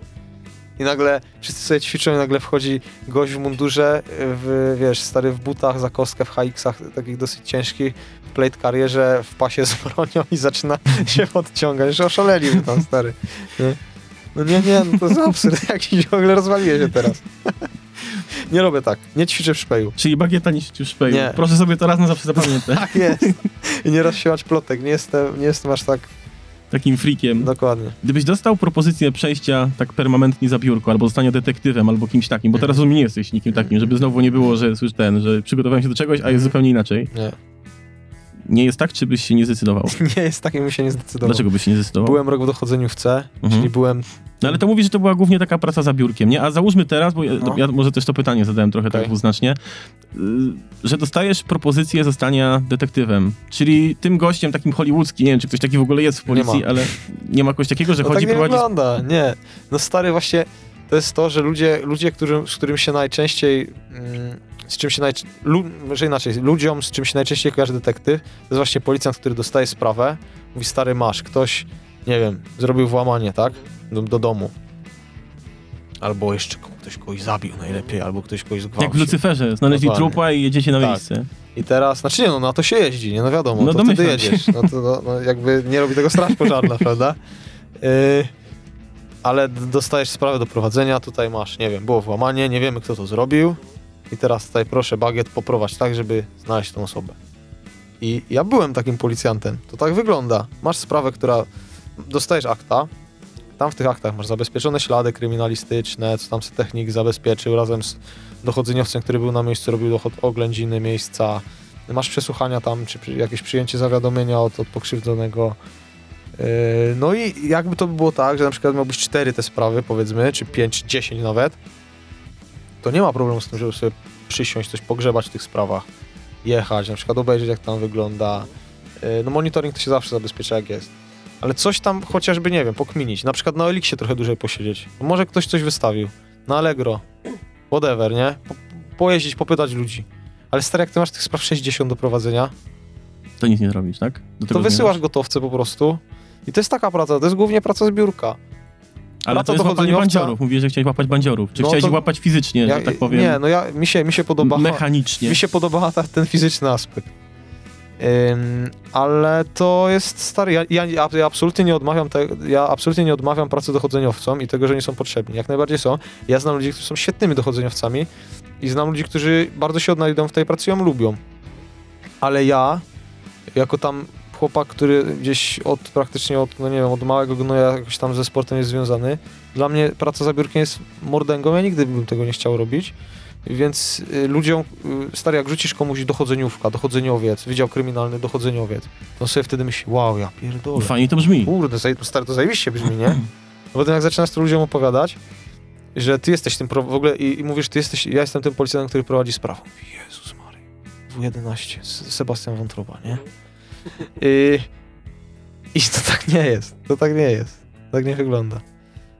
I nagle wszyscy sobie ćwiczą i nagle wchodzi gość w mundurze, w, wiesz, stary w butach, za kostkę, w HX-ach takich dosyć ciężkich, w plate karierze, w pasie z bronią i zaczyna się odciągać, że oszaleliby tam, stary. Nie? No nie, nie, no to jest absurd jakiś, w ogóle rozwaliłem się teraz. Nie robię tak, nie ćwiczę w szpeju. Czyli bagieta niż już szpeju. Nie. Proszę sobie to raz na zawsze zapamiętać. Tak jest. I nie rozsiewać plotek, nie jestem, nie jestem aż tak Takim freakiem. dokładnie. Gdybyś dostał propozycję przejścia tak permanentnie za biurko, albo zostania detektywem, albo kimś takim, bo teraz Mhm. nie jesteś nikim takim, żeby znowu nie było, że słysz ten, że przygotowałem się do czegoś, a jest zupełnie inaczej. Nie. Nie jest tak, czy byś się nie zdecydował? Nie jest takim, się nie zdecydował. Dlaczego byś się nie zdecydował? Byłem rok w dochodzeniu w C, Mhm. czyli byłem No ale to mówi, że to była głównie taka praca za biurkiem, nie? A załóżmy teraz, bo ja, No. ja może też to pytanie zadałem trochę tak Okej. dwuznacznie, y, że dostajesz propozycję zostania detektywem, czyli tym gościem takim hollywoodzkim, nie wiem, czy ktoś taki w ogóle jest w policji, ma. ale nie ma kogoś takiego, że No chodzi tak nie prowadzić... wygląda, nie. No stary, właśnie to jest to, że ludzie, ludzie którym, z którym się najczęściej, mm, z czym się najczęściej, może inaczej, ludziom, z czym się najczęściej kojarzy detektyw, to jest właśnie policjant, który dostaje sprawę, mówi, stary, masz, ktoś, nie wiem, zrobił włamanie, tak, do, do domu. Albo jeszcze ktoś kogoś zabił najlepiej, albo ktoś kogoś zgwałcił. Jak w Lucyferze, znaleźli Dokładnie. trupa i jedziecie na Tak. miejsce. I teraz, znaczy nie, no na to się jeździ, nie, no wiadomo, No to wtedy jedziesz. No to no, no, jakby nie robi tego straż pożarna, prawda? Yy, ale dostajesz sprawę do prowadzenia, tutaj masz, nie wiem, było włamanie, nie wiemy kto to zrobił i teraz tutaj proszę bagiet poprowadź tak, żeby znaleźć tą osobę. I ja byłem takim policjantem, to tak wygląda. Masz sprawę, która, dostajesz akta, tam w tych aktach masz zabezpieczone ślady kryminalistyczne, co tam se technik zabezpieczył razem z dochodzeniowcem, który był na miejscu, robił dochod oględziny miejsca, masz przesłuchania tam, czy jakieś przyjęcie zawiadomienia od, od pokrzywdzonego. Yy, No i jakby to by było tak, że na przykład miałbyś cztery te sprawy, powiedzmy, czy pięć, dziesięć nawet, to nie ma problemu z tym, żeby sobie przysiąść, coś pogrzebać w tych sprawach, jechać, na przykład obejrzeć, jak tam wygląda. Yy, No monitoring to się zawsze zabezpiecza, jak jest. Ale coś tam chociażby, nie wiem, pokminić. Na przykład na Elixie trochę dłużej posiedzieć. Może ktoś coś wystawił. Na Allegro. Whatever, nie? Po, pojeździć, popytać ludzi. Ale stary, jak ty masz tych spraw 60 do prowadzenia, To nic nie zrobisz, tak? To wysyłasz gotowce po prostu. I to jest taka praca, to jest głównie praca zbiórka. Ale to jest łapanie bandziorów. Mówisz, że chciałeś łapać bandziorów. Czy No chciałeś to- łapać fizycznie, Ja, że tak powiem? Nie, no ja, mi się, mi się podoba... Mechanicznie. Mi się podoba ten fizyczny aspekt. Ym, ale to jest stary. Ja, ja, ja, ja absolutnie nie odmawiam te, ja absolutnie nie odmawiam pracy dochodzeniowcom i tego, że nie są potrzebni. Jak najbardziej są. Ja znam ludzi, którzy są świetnymi dochodzeniowcami i znam ludzi, którzy bardzo się odnajdą w tej pracy i ją lubią. Ale ja, jako tam chłopak, który gdzieś od praktycznie od, no nie wiem, od małego gnoja jakoś tam ze sportem jest związany, dla mnie praca za biurkiem jest mordęgą, ja nigdy bym tego nie chciał robić. Więc y, ludziom, y, stary, jak rzucisz komuś dochodzeniówka, dochodzeniowiec, wydział kryminalny, dochodzeniowiec, to on sobie wtedy myśli, wow, ja pierdolę. Fajnie to brzmi. Kurde, zaj- stary, to zajebiście brzmi, nie? No Potem jak zaczynasz to ludziom opowiadać, że ty jesteś tym, pro- w ogóle i, i mówisz, ty jesteś, ja jestem tym policjantem, który prowadzi sprawę. Jezus Mary, W11, S- Sebastian Wątroba, nie? I, I to tak nie jest, to tak nie jest, tak nie wygląda.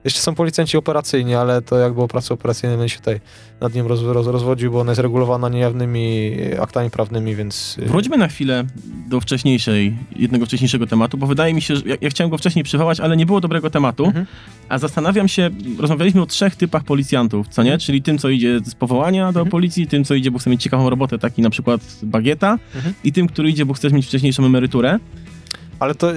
Jeszcze są policjanci operacyjni, ale to jak było pracy operacyjnej, będę się tutaj nad nim roz, roz, rozwodził, bo ona jest regulowana niejawnymi aktami prawnymi, więc... y, Wróćmy na chwilę do wcześniejszej, jednego wcześniejszego tematu, bo wydaje mi się, że ja, ja chciałem go wcześniej przywołać, ale nie było dobrego tematu, Mhm. a zastanawiam się, rozmawialiśmy o trzech typach policjantów, co nie? Mhm. Czyli tym, co idzie z powołania do Mhm. policji, tym, co idzie, bo chce mieć ciekawą robotę, taki na przykład bagieta, Mhm. i tym, który idzie, bo chce mieć wcześniejszą emeryturę. Ale to,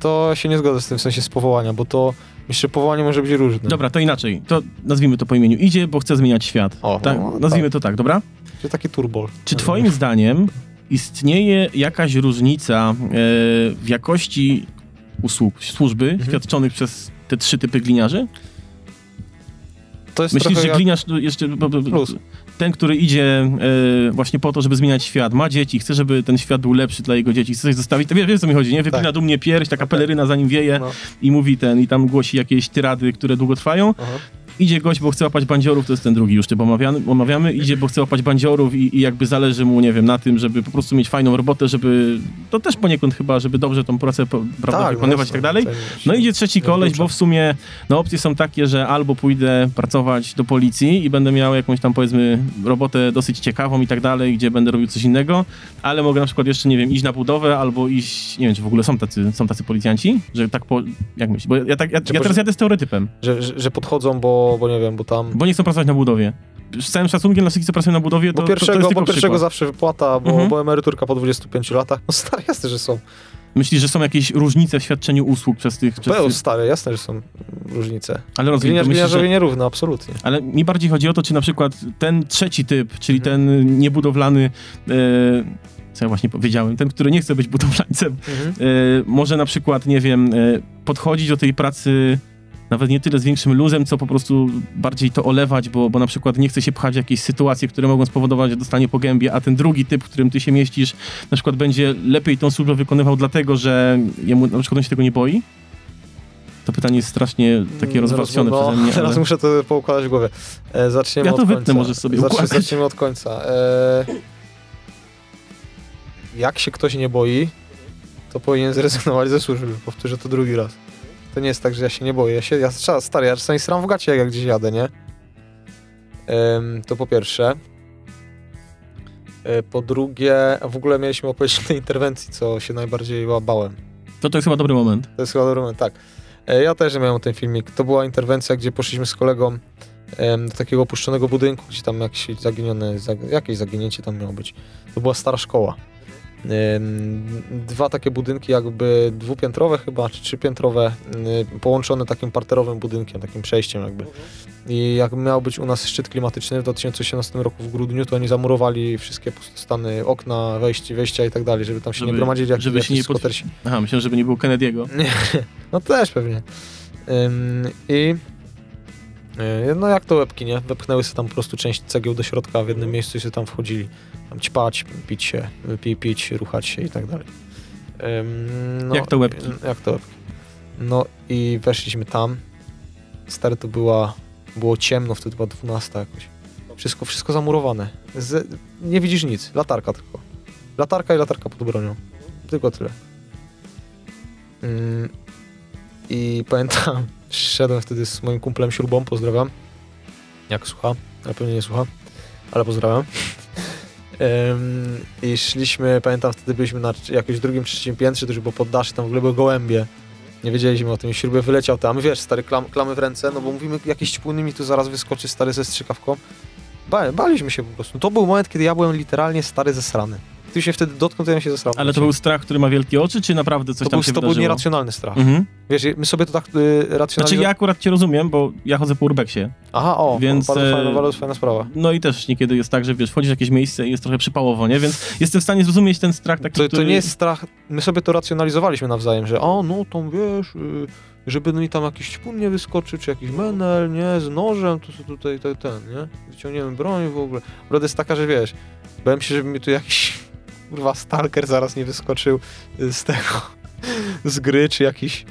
to się nie zgodzę z tym w sensie z powołania, bo to myślę, że powołanie może być różne. Dobra, to inaczej, to nazwijmy to po imieniu. Idzie, bo chce zmieniać świat. O, tak? no, Nazwijmy to tak, dobra? Czy taki turbol. Czy twoim zdaniem istnieje jakaś różnica e, w jakości usług, służby Mhm. świadczonych przez te trzy typy gliniarzy? To jest Myślisz, że jak... gliniarz no, jeszcze... Plus. Ten, który idzie e, właśnie po to, żeby zmieniać świat, ma dzieci, chce, żeby ten świat był lepszy dla jego dzieci, chce coś zostawić, to wiesz, wiesz co mi chodzi, nie? Wypina Tak. dumnie pierś, taka Okej. peleryna za nim wieje No. i mówi ten, i tam głosi jakieś tyrady, które długo trwają. Aha. Idzie gość, bo chce łapać bandziorów, to jest ten drugi już typ omawiany, omawiamy. Idzie, bo chce łapać bandziorów i, i jakby zależy mu, nie wiem, na tym, żeby po prostu mieć fajną robotę, żeby, to też poniekąd chyba, żeby dobrze tą pracę prawda, Tak, wykonywać i tak dalej. No idzie trzeci koleś, bo w sumie no opcje są takie, że albo pójdę pracować do policji i będę miał jakąś tam powiedzmy robotę dosyć ciekawą i tak dalej, gdzie będę robił coś innego, ale mogę na przykład jeszcze, nie wiem, iść na budowę albo iść, nie wiem, czy w ogóle są tacy, są tacy policjanci, że tak po, jak myślisz, bo ja, tak, ja, ja teraz jadę stereotypem, Że, że, że podchodzą, bo, bo nie wiem, bo tam... bo nie chcą pracować na budowie. Z całym szacunkiem dla wszystkich, co pracują na budowie, to, Bo to, pierwszego, to jest tylko bo pierwszego przykład. zawsze wypłata, bo, Mhm. bo emeryturka po 25 latach. No stary, jasne, że są. Myślisz, że są jakieś różnice w świadczeniu usług przez tych... Przez Peł tych stary, jasne, że są różnice. ale rozumiem, Gliniarz to myślisz, że... nierówny, absolutnie. Ale mi bardziej chodzi o to, czy na przykład ten trzeci typ, czyli Mhm. ten niebudowlany, e, co ja właśnie powiedziałem, ten, który nie chce być budowlańcem, Mhm. e, może na przykład, nie wiem, e, podchodzić do tej pracy nawet nie tyle z większym luzem, co po prostu bardziej to olewać, bo, bo na przykład nie chce się pchać w jakieś sytuacje, które mogą spowodować, że dostanie po gębie, a ten drugi typ, w którym ty się mieścisz, na przykład będzie lepiej tą służbę wykonywał dlatego, że jemu na przykład on się tego nie boi? To pytanie jest strasznie takie rozwarstwione no, przeze mnie, Teraz ale... muszę to poukładać w głowie. E, zaczniemy Ja to od wytnę, końca. możesz sobie układać. Zacznijmy od końca. E, jak się ktoś nie boi, to powinien zrezygnować ze służby. Powtórzę to drugi raz. To nie jest tak, że ja się nie boję. Ja, się, ja stary, ja czasami sram w gacie, jak gdzieś jadę, nie? Em, to po pierwsze. E, po drugie, w ogóle mieliśmy opowiedzieć o tej interwencji, co się najbardziej bałem. To to jest chyba dobry moment. To jest chyba dobry moment, tak. E, Ja też miałem ten filmik. To była interwencja, gdzie poszliśmy z kolegą do takiego opuszczonego budynku, gdzie tam jakieś zaginione, zag, jakieś zaginięcie tam miało być. To była stara szkoła. Dwa takie budynki jakby dwupiętrowe chyba, czy trzypiętrowe, y, połączone takim parterowym budynkiem, takim przejściem jakby. I jak miał być u nas szczyt klimatyczny w 2018 roku w grudniu, to oni zamurowali wszystkie pustostany, okna, wejście, wejścia i tak dalej, żeby tam się Żeby- nie gromadzili jak żeby się nie pod-. Aha, myślałem, żeby nie było Kennedy'ego. No też pewnie. Ym, I y, no jak to łebki, nie? Wepchnęły sobie tam po prostu część cegieł do środka w jednym miejscu i sobie tam wchodzili. Tam ćpać, pić się, pi, pić, ruchać się i tak dalej. Ym, no, Jak to łebki? Jak to łebki. No i weszliśmy tam. Stary to była, było ciemno, wtedy była 12 jakoś. Wszystko, wszystko zamurowane. Z, nie widzisz nic, latarka tylko. Latarka i latarka pod bronią. Tylko tyle. Ym, I pamiętam, szedłem wtedy z moim kumplem śrubą, pozdrawiam. Jak słucha, ale pewnie nie słucha, ale pozdrawiam. I szliśmy, pamiętam wtedy byliśmy na jakimś drugim, trzecim piętrze, to już było poddasze, tam w ogóle były gołębie. Nie wiedzieliśmy o tym, i śrubę wyleciał tam, wiesz, stary klam, klamy w ręce, no bo mówimy, jakiś ćpłynny mi tu zaraz wyskoczy stary ze strzykawką. Ba, baliśmy się po prostu. To był moment, kiedy ja byłem literalnie stary zesrany. Ty się wtedy dotknął, to ja się zesrałem. Ale to był strach, który ma wielkie oczy, czy naprawdę coś to tam był, się to był wydarzyło? nieracjonalny strach. Mhm. Wiesz, my sobie to tak y, Znaczy racjonalizujemy. ja akurat cię rozumiem, bo ja chodzę po urbexie. Aha, o, Więc, bardzo, e, fajna, bardzo fajna sprawa. No i też niekiedy jest tak, że wiesz, wchodzisz w jakieś miejsce i jest trochę przypałowo, nie? Więc jestem w stanie zrozumieć ten strach taki, To, to który... nie jest strach, my sobie to racjonalizowaliśmy nawzajem, że o, no to wiesz, y, żeby mi tam jakiś ćpun nie wyskoczy, czy jakiś menel, nie, z nożem, to sobie tutaj ten, ten, nie, wyciągniemy broń w ogóle. Prawda jest taka, że wiesz, bałem się, żeby mi tu jakiś, kurwa, stalker zaraz nie wyskoczył z tego, z gry, czy jakiś,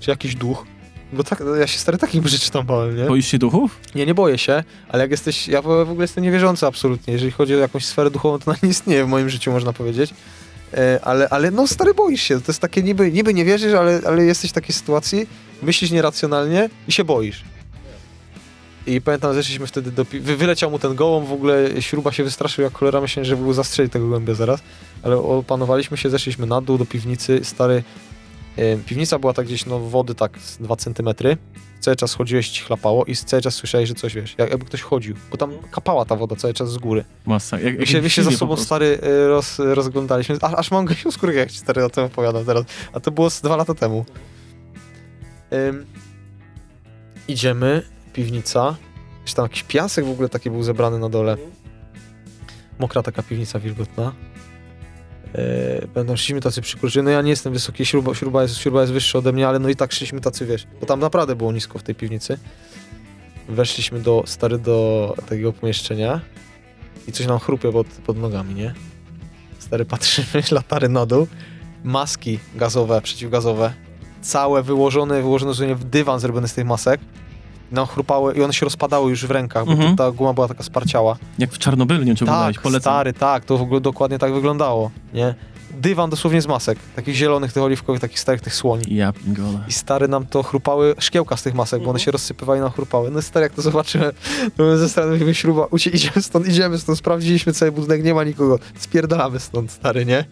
czy jakiś duch. Bo tak, ja się stary takich rzeczy tam bałem, nie? Boisz się duchów? Nie, nie boję się, ale jak jesteś, ja w w ogóle jestem niewierzący absolutnie, jeżeli chodzi o jakąś sferę duchową, to ona nie istnieje w moim życiu, można powiedzieć. E, ale, ale no stary, boisz się, to jest takie niby, niby nie wierzysz, ale, ale jesteś w takiej sytuacji, myślisz nieracjonalnie i się boisz. I pamiętam, zeszliśmy wtedy do... pi- Wy, wyleciał mu ten gołąb, w ogóle śruba się wystraszył jak cholera, myślałem, że był zastrzeli tego gołębia zaraz. Ale opanowaliśmy się, zeszliśmy na dół do piwnicy, stary... E, piwnica była tak gdzieś, no wody tak z 2 centymetry. Cały czas chodziłeś, ci chlapało i cały czas słyszałeś, że coś, wiesz, jak, jakby ktoś chodził. Bo tam kapała ta woda cały czas z góry. Masa. Jak, My jak się, my się za sobą stary y, roz, rozglądaliśmy. A, aż mam gęsią skórkę, jak ci stary o tym opowiadam teraz. A to było z dwa lata temu. Idziemy, piwnica. Czy tam jakiś piasek w ogóle taki był zebrany na dole. Mokra taka piwnica wilgotna. Yy, będą szliśmy tacy przykurczeni. No ja nie jestem wysoki, śruba, śruba, jest, śruba jest wyższa ode mnie, ale no i tak szliśmy tacy, wiesz, bo tam naprawdę było nisko w tej piwnicy. Weszliśmy do, stary, do takiego pomieszczenia i coś nam chrupie pod, pod nogami, nie? Stary, patrzymy, latary na dół, maski gazowe, przeciwgazowe, całe wyłożone, wyłożone w dywan zrobione z tych masek. Nam chrupały i one się rozpadały już w rękach, bo Mhm. ta guma była taka sparciała. Jak w Czarnobylu, nie wiem Tak, polecam. stary, tak, to w ogóle dokładnie tak wyglądało, nie? Dywan dosłownie z masek, takich zielonych, tych oliwkowych, takich starych, tych słoni. Ja pingola. I stary nam to chrupały szkiełka z tych masek, bo one Mhm. się rozsypywały i nam chrupały. No stary, jak to zobaczyłem, to my ze strony mówimy śruba, ucie, idziemy stąd, idziemy stąd, sprawdziliśmy cały budynek, nie ma nikogo, spierdalamy stąd, stary, nie?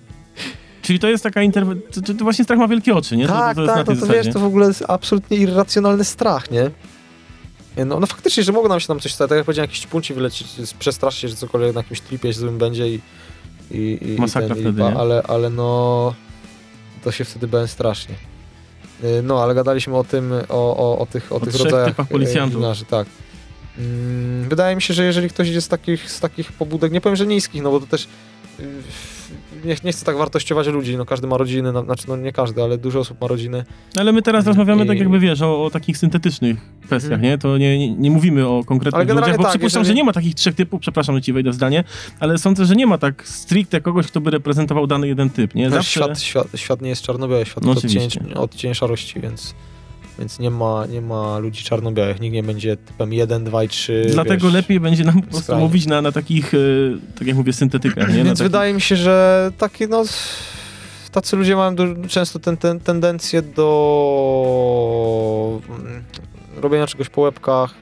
Czyli to jest taka interwencja, to, to, to właśnie strach ma wielkie oczy, nie? tak, to, to, to jest na tak, no to wiesz, to w ogóle jest absolutnie irracjonalny strach, nie? No, no faktycznie, że mogło nam się tam coś stać, tak jak powiedziałem, jakiś punci wylecieć, przestrasz się, że cokolwiek na jakimś tripie złym będzie i... i, i Masakra ten, wtedy, i, ale, ale no... To się wtedy bałem strasznie. Y, No, ale gadaliśmy o tym, o, o, o tych, o O tych rodzajach typach policjantów. e, gliniarzy, tak. Mm, Wydaje mi się, że jeżeli ktoś idzie z takich, z takich pobudek, nie powiem, że niskich, no bo to też y, nie, nie chcę tak wartościować ludzi, no każdy ma rodziny, no, znaczy no nie każdy, ale dużo osób ma rodziny. Ale my teraz rozmawiamy I- tak jakby, wiesz, o, o takich syntetycznych kwestiach, Mhm. nie? To nie, nie, nie mówimy o konkretnych ludziach, bo tak, przypuszczam, jeżeli- że nie ma takich trzech typów, przepraszam, że ci wejdę w zdanie, ale sądzę, że nie ma tak stricte kogoś, kto by reprezentował dany jeden typ, nie? No, Zawsze... świat, świat, świat nie jest czarno-biały, świat No odcień, odcień szarości, więc, więc nie, ma, nie ma ludzi czarno-białych, nikt nie będzie typem 1, 2 i 3. Dlatego wiesz. lepiej będzie nam po prostu skrajnie. mówić na, na takich, e, tak jak mówię, syntetykach, nie? Na Więc takich... wydaje mi się, że takie no... Tacy ludzie mają często ten, ten, tendencję do mm, robienia czegoś po łebkach,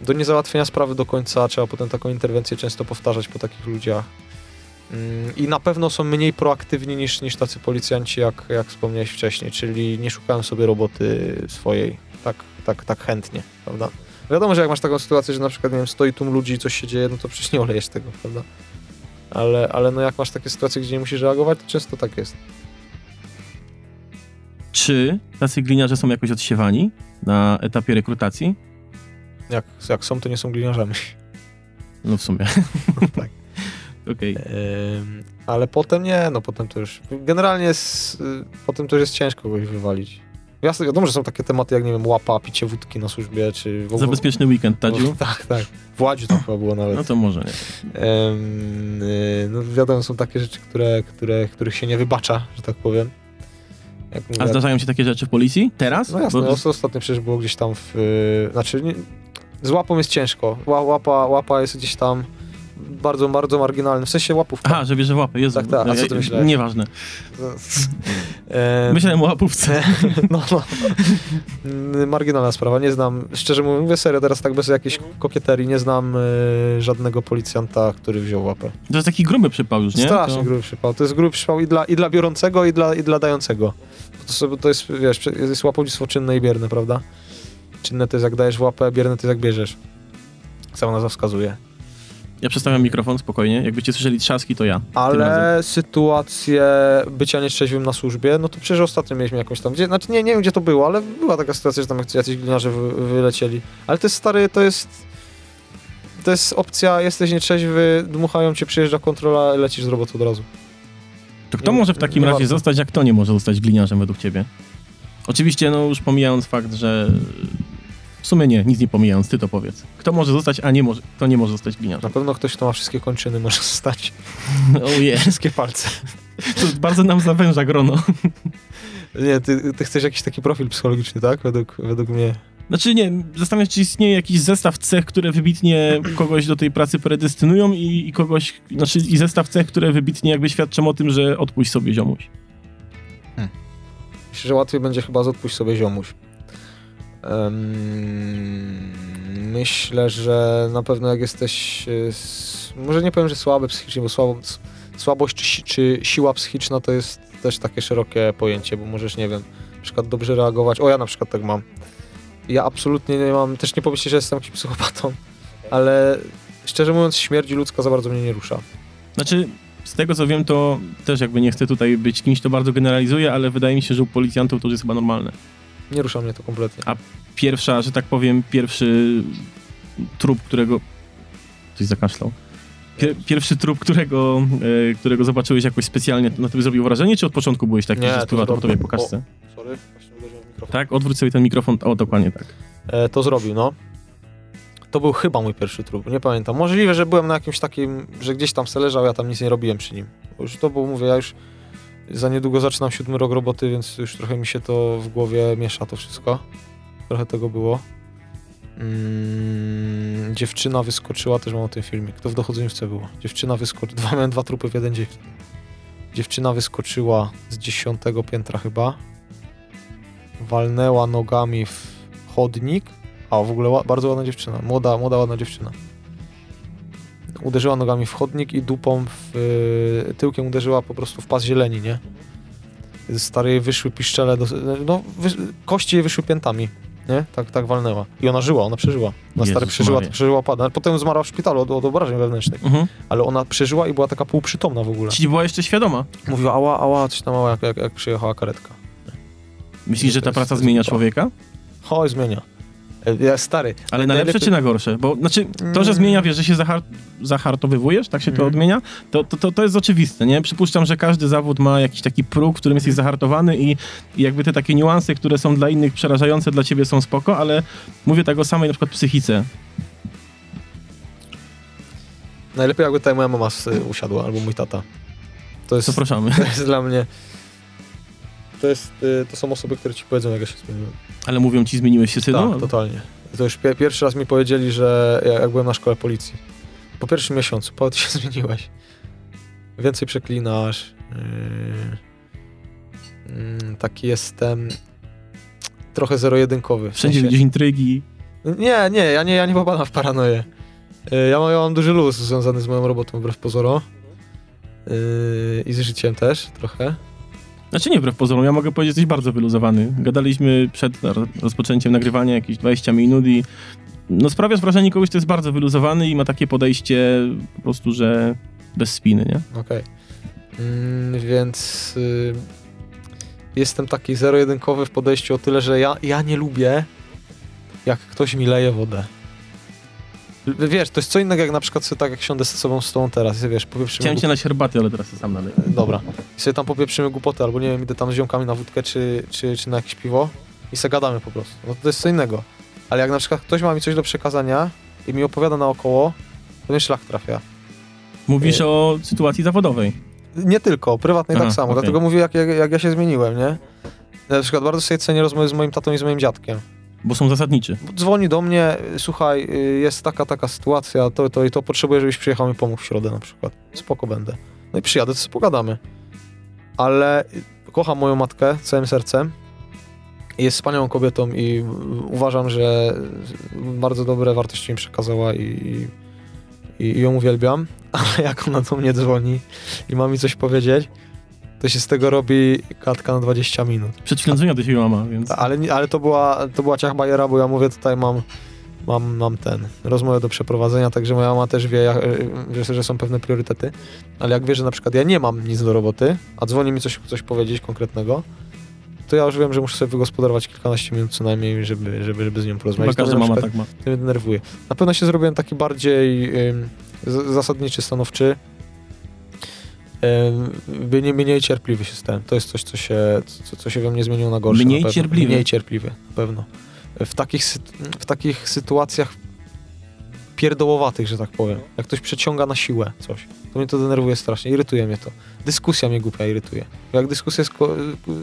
do niezałatwienia sprawy do końca, trzeba potem taką interwencję często powtarzać po takich ludziach. Mm, I na pewno są mniej proaktywni niż, niż tacy policjanci, jak, jak wspomniałeś wcześniej, czyli nie szukają sobie roboty swojej tak, tak, tak chętnie, prawda? Wiadomo, że jak masz taką sytuację, że na przykład, nie wiem, stoi tłum ludzi i coś się dzieje, no to przecież nie olejesz tego, prawda? Ale, ale no jak masz takie sytuacje, gdzie nie musisz reagować, to często tak jest. Czy tacy gliniarze są jakoś odsiewani na etapie rekrutacji? Jak, jak są, to nie są gliniarzami. No w sumie. tak. Okej. Ym, ale potem nie, no potem to już. Generalnie jest, y, potem to już jest ciężko kogoś wywalić. Jasne, wiadomo, że są takie tematy jak, nie wiem, łapa, picie wódki na służbie, czy w Za bezpieczny weekend, Tadziu? No, tak, tak. W Ładziu tam chyba było nawet. No to może nie. Ym, y, no wiadomo, są takie rzeczy, które, które, których się nie wybacza, że tak powiem. Jak A mówię, zdarzają się takie rzeczy w policji? Teraz? No jasne, Bo- no, ostatnio przecież było gdzieś tam w... y, Znaczy, nie, z łapą jest ciężko. Ła, łapa, łapa jest gdzieś tam bardzo, bardzo marginalny. W sensie łapówka. Aha, że bierze w łapę, Jezu. Tak, tak, a co ty myślałeś? Nieważne. Em, Myślałem o łapówce. No, no. Marginalna sprawa. Nie znam, szczerze mówiąc, mówię serio, teraz tak bez jakiejś kokieterii, nie znam y, żadnego policjanta, który wziął łapę. To jest taki gruby przypał już, nie? Strasznie to... gruby przypał. To jest gruby przypał i dla, i dla biorącego, i dla, i dla dającego. To, sobie, to jest, wiesz, jest łapownictwo czynne i bierne, prawda? Czynne to jest jak dajesz w łapę, bierne to jest jak bierzesz. Sama nazwa wskazuje. Ja przestawiam mikrofon spokojnie. Jakbyście słyszeli trzaski, to ja. Ale sytuację bycia nieszczęśliwym na służbie, no to przecież ostatnio mieliśmy jakąś tam, gdzie, znaczy nie, nie wiem gdzie to było, ale była taka sytuacja, że tam jacyś gliniarze wy, wylecieli. Ale to jest stary, to jest to jest opcja, jesteś nieczęśliwy, dmuchają cię, przyjeżdża kontrola, lecisz z roboty od razu. To kto Nie- może w takim razie warto. zostać, a kto nie może zostać gliniarzem według ciebie? Oczywiście, no już pomijając fakt, że... W sumie nie, nic nie pomijając, ty to powiedz. Kto może zostać, a nie może, kto nie może zostać Na gliniarzem? pewno ktoś, kto ma wszystkie kończyny, może stać. Oh yeah. Wszystkie palce. To bardzo nam zawęża grono. Nie, ty, ty chcesz jakiś taki profil psychologiczny, tak? Według, według mnie. Znaczy nie, zastanawiam się, czy istnieje jakiś zestaw cech, które wybitnie kogoś do tej pracy predestynują i, i kogoś, znaczy i zestaw cech, które wybitnie jakby świadczą o tym, że odpuść sobie ziomuś. Myślę, że łatwiej będzie chyba z odpuść sobie ziomuś. Myślę, że na pewno jak jesteś, e, może nie powiem, że słaby psychicznie, bo słabo, słabość czy, czy siła psychiczna to jest też takie szerokie pojęcie, bo możesz, nie wiem, na przykład dobrze reagować. O, ja na przykład tak mam. Ja absolutnie nie mam, też nie pomyślcie, że jestem jakimś psychopatą, ale szczerze mówiąc, śmierć ludzka za bardzo mnie nie rusza. Znaczy, z tego co wiem, to też jakby nie chcę tutaj być kimś, kto bardzo generalizuje, ale wydaje mi się, że u policjantów to już jest chyba normalne. Nie rusza mnie to kompletnie. Pierwsza, że tak powiem, pierwszy trup, którego... Ktoś zakaszlał. Pier, pierwszy trup, którego, e, którego zobaczyłeś jakoś specjalnie, na tobie zrobił wrażenie, czy od początku byłeś taki, Nie, że spływa to po tobie po kaszce? Sorry, właśnie uderzyłem mikrofon. Tak? Odwróć sobie ten mikrofon, o dokładnie tak. E, to zrobił, no. To był chyba mój pierwszy trup, nie pamiętam. Możliwe, że byłem na jakimś takim, że gdzieś tam se leżał, ja tam nic nie robiłem przy nim. Już to było, mówię, ja już za niedługo zaczynam siódmy rok roboty, więc już trochę mi się to w głowie miesza to wszystko. Trochę tego było. Mm, dziewczyna wyskoczyła, też mam o tym filmik, to w dochodzeniówce było. Dziewczyna wyskoczyła, dwa, miałem dwa trupy w jeden dzień. Dziewczyna wyskoczyła z dziesiątego piętra chyba, walnęła nogami w chodnik, a w ogóle bardzo ładna dziewczyna, młoda, młoda, ładna dziewczyna. Uderzyła nogami w chodnik i dupą w, y, tyłkiem uderzyła po prostu w pas zieleni, nie? Stary wyszły piszczele, do, no wy, kości jej wyszły piętami, nie? Tak, tak walnęła. I ona żyła, ona przeżyła. Ona stary przeżyła, Maria. przeżyła pada. Potem zmarła w szpitalu od, od obrażeń wewnętrznych. Mhm. Ale ona przeżyła i była taka półprzytomna w ogóle. Czyli była jeszcze świadoma. Mówiła ała, ała, coś tam ała, jak, jak, jak przyjechała karetka. Myślisz, że ta praca zmienia człowieka? Oj, zmienia. Ja stary. Ale na lepsze czy na gorsze? Bo znaczy, to, że Mm. zmienia, wiesz, że się zahar zahartowywujesz, tak się to Mhm. odmienia, to, to, to, to jest oczywiste, nie? Przypuszczam, że każdy zawód ma jakiś taki próg, w którym jesteś zahartowany i, i jakby te takie niuanse, które są dla innych przerażające, dla ciebie są spoko, ale mówię tak o samej na przykład psychice. Najlepiej jakby tutaj moja mama usiadła, albo mój tata. To jest, Zapraszamy. to jest dla mnie... To, jest, y, to są osoby, które ci powiedzą, jak ja się zmieniłem. Ale mówią ci, zmieniłeś się synu? Tak, totalnie. To już pie, pierwszy raz mi powiedzieli, że ja- jak byłem na szkole policji. Po pierwszym miesiącu, po ty się zmieniłeś. Więcej przeklinasz. Yy, mm, taki jestem trochę zero-jedynkowy. Wszędzie sensie- gdzieś intrygi. Nie, nie, ja nie, ja nie popadam w paranoję. Yy, Ja mam, ja mam duży luz związany z moją robotą, wbrew pozorom. Yy, I z życiem też trochę. Znaczy nie, wbrew pozorom, ja mogę powiedzieć, że jesteś bardzo wyluzowany. Gadaliśmy przed ro- rozpoczęciem nagrywania jakieś 20 minut i no sprawiasz wrażenie kogoś, kto jest bardzo wyluzowany i ma takie podejście po prostu, że bez spiny, nie? Okej. Mm, więc y, jestem taki zero-jedynkowy w podejściu o tyle, że ja, ja nie lubię, jak ktoś mi leje wodę. Wiesz, to jest co innego, jak na przykład sobie tak jak siądę ze sobą z tą teraz, i wiesz, popieprzymy Chciałem cię na herbaty, ale teraz sam naleję. Dobra. I sobie tam popieprzymy głupoty, albo nie wiem, idę tam z ziomkami na wódkę, czy, czy, czy na jakieś piwo i se gadamy po prostu. No to jest co innego. Ale jak na przykład ktoś ma mi coś do przekazania i mi opowiada naokoło, to mnie szlak trafia. Mówisz Y- o sytuacji zawodowej. Nie tylko, prywatnej Aha, tak samo. okej. Dlatego mówię, jak, jak, jak ja się zmieniłem, nie? Na przykład bardzo sobie cenię rozmowy z moim tatą i z moim dziadkiem. Bo są zasadniczy. Dzwoni do mnie, słuchaj, y, jest taka, taka sytuacja, to, to i to, potrzebuję, żebyś przyjechał mi pomógł w środę na przykład. Spoko będę. No i przyjadę, to sobie pogadamy. Ale kocham moją matkę całym sercem. Jest wspaniałą kobietą i uważam, że bardzo dobre wartości mi przekazała i, i, i ją uwielbiam. Ale jak ona do mnie dzwoni i ma mi coś powiedzieć, to się z tego robi katka na 20 minut. Przed dzwoniła do siebie mama, więc... Ale, ale to była, to była ciach bajera, bo ja mówię, tutaj mam, mam, mam ten, rozmowę do przeprowadzenia, także moja mama też wie, jak, że, że są pewne priorytety, ale jak wie, że na przykład ja nie mam nic do roboty, a dzwoni mi coś, coś powiedzieć konkretnego, to ja już wiem, że muszę sobie wygospodarować kilkanaście minut co najmniej, żeby, żeby, żeby z nią porozmawiać. Każda mama tak ma. to mnie denerwuje. Na pewno się zrobiłem taki bardziej zasadniczy, stanowczy. By nie, mniej cierpliwy się stałem. To jest coś, co się, co, co się we mnie zmieniło na gorsze. Mniej na cierpliwy? Mniej cierpliwy, na pewno. W takich, w takich sytuacjach pierdołowatych, że tak powiem. Jak ktoś przeciąga na siłę coś, to mnie to denerwuje strasznie, irytuje mnie to. Dyskusja mnie głupia irytuje. Jak dyskusja jest ko-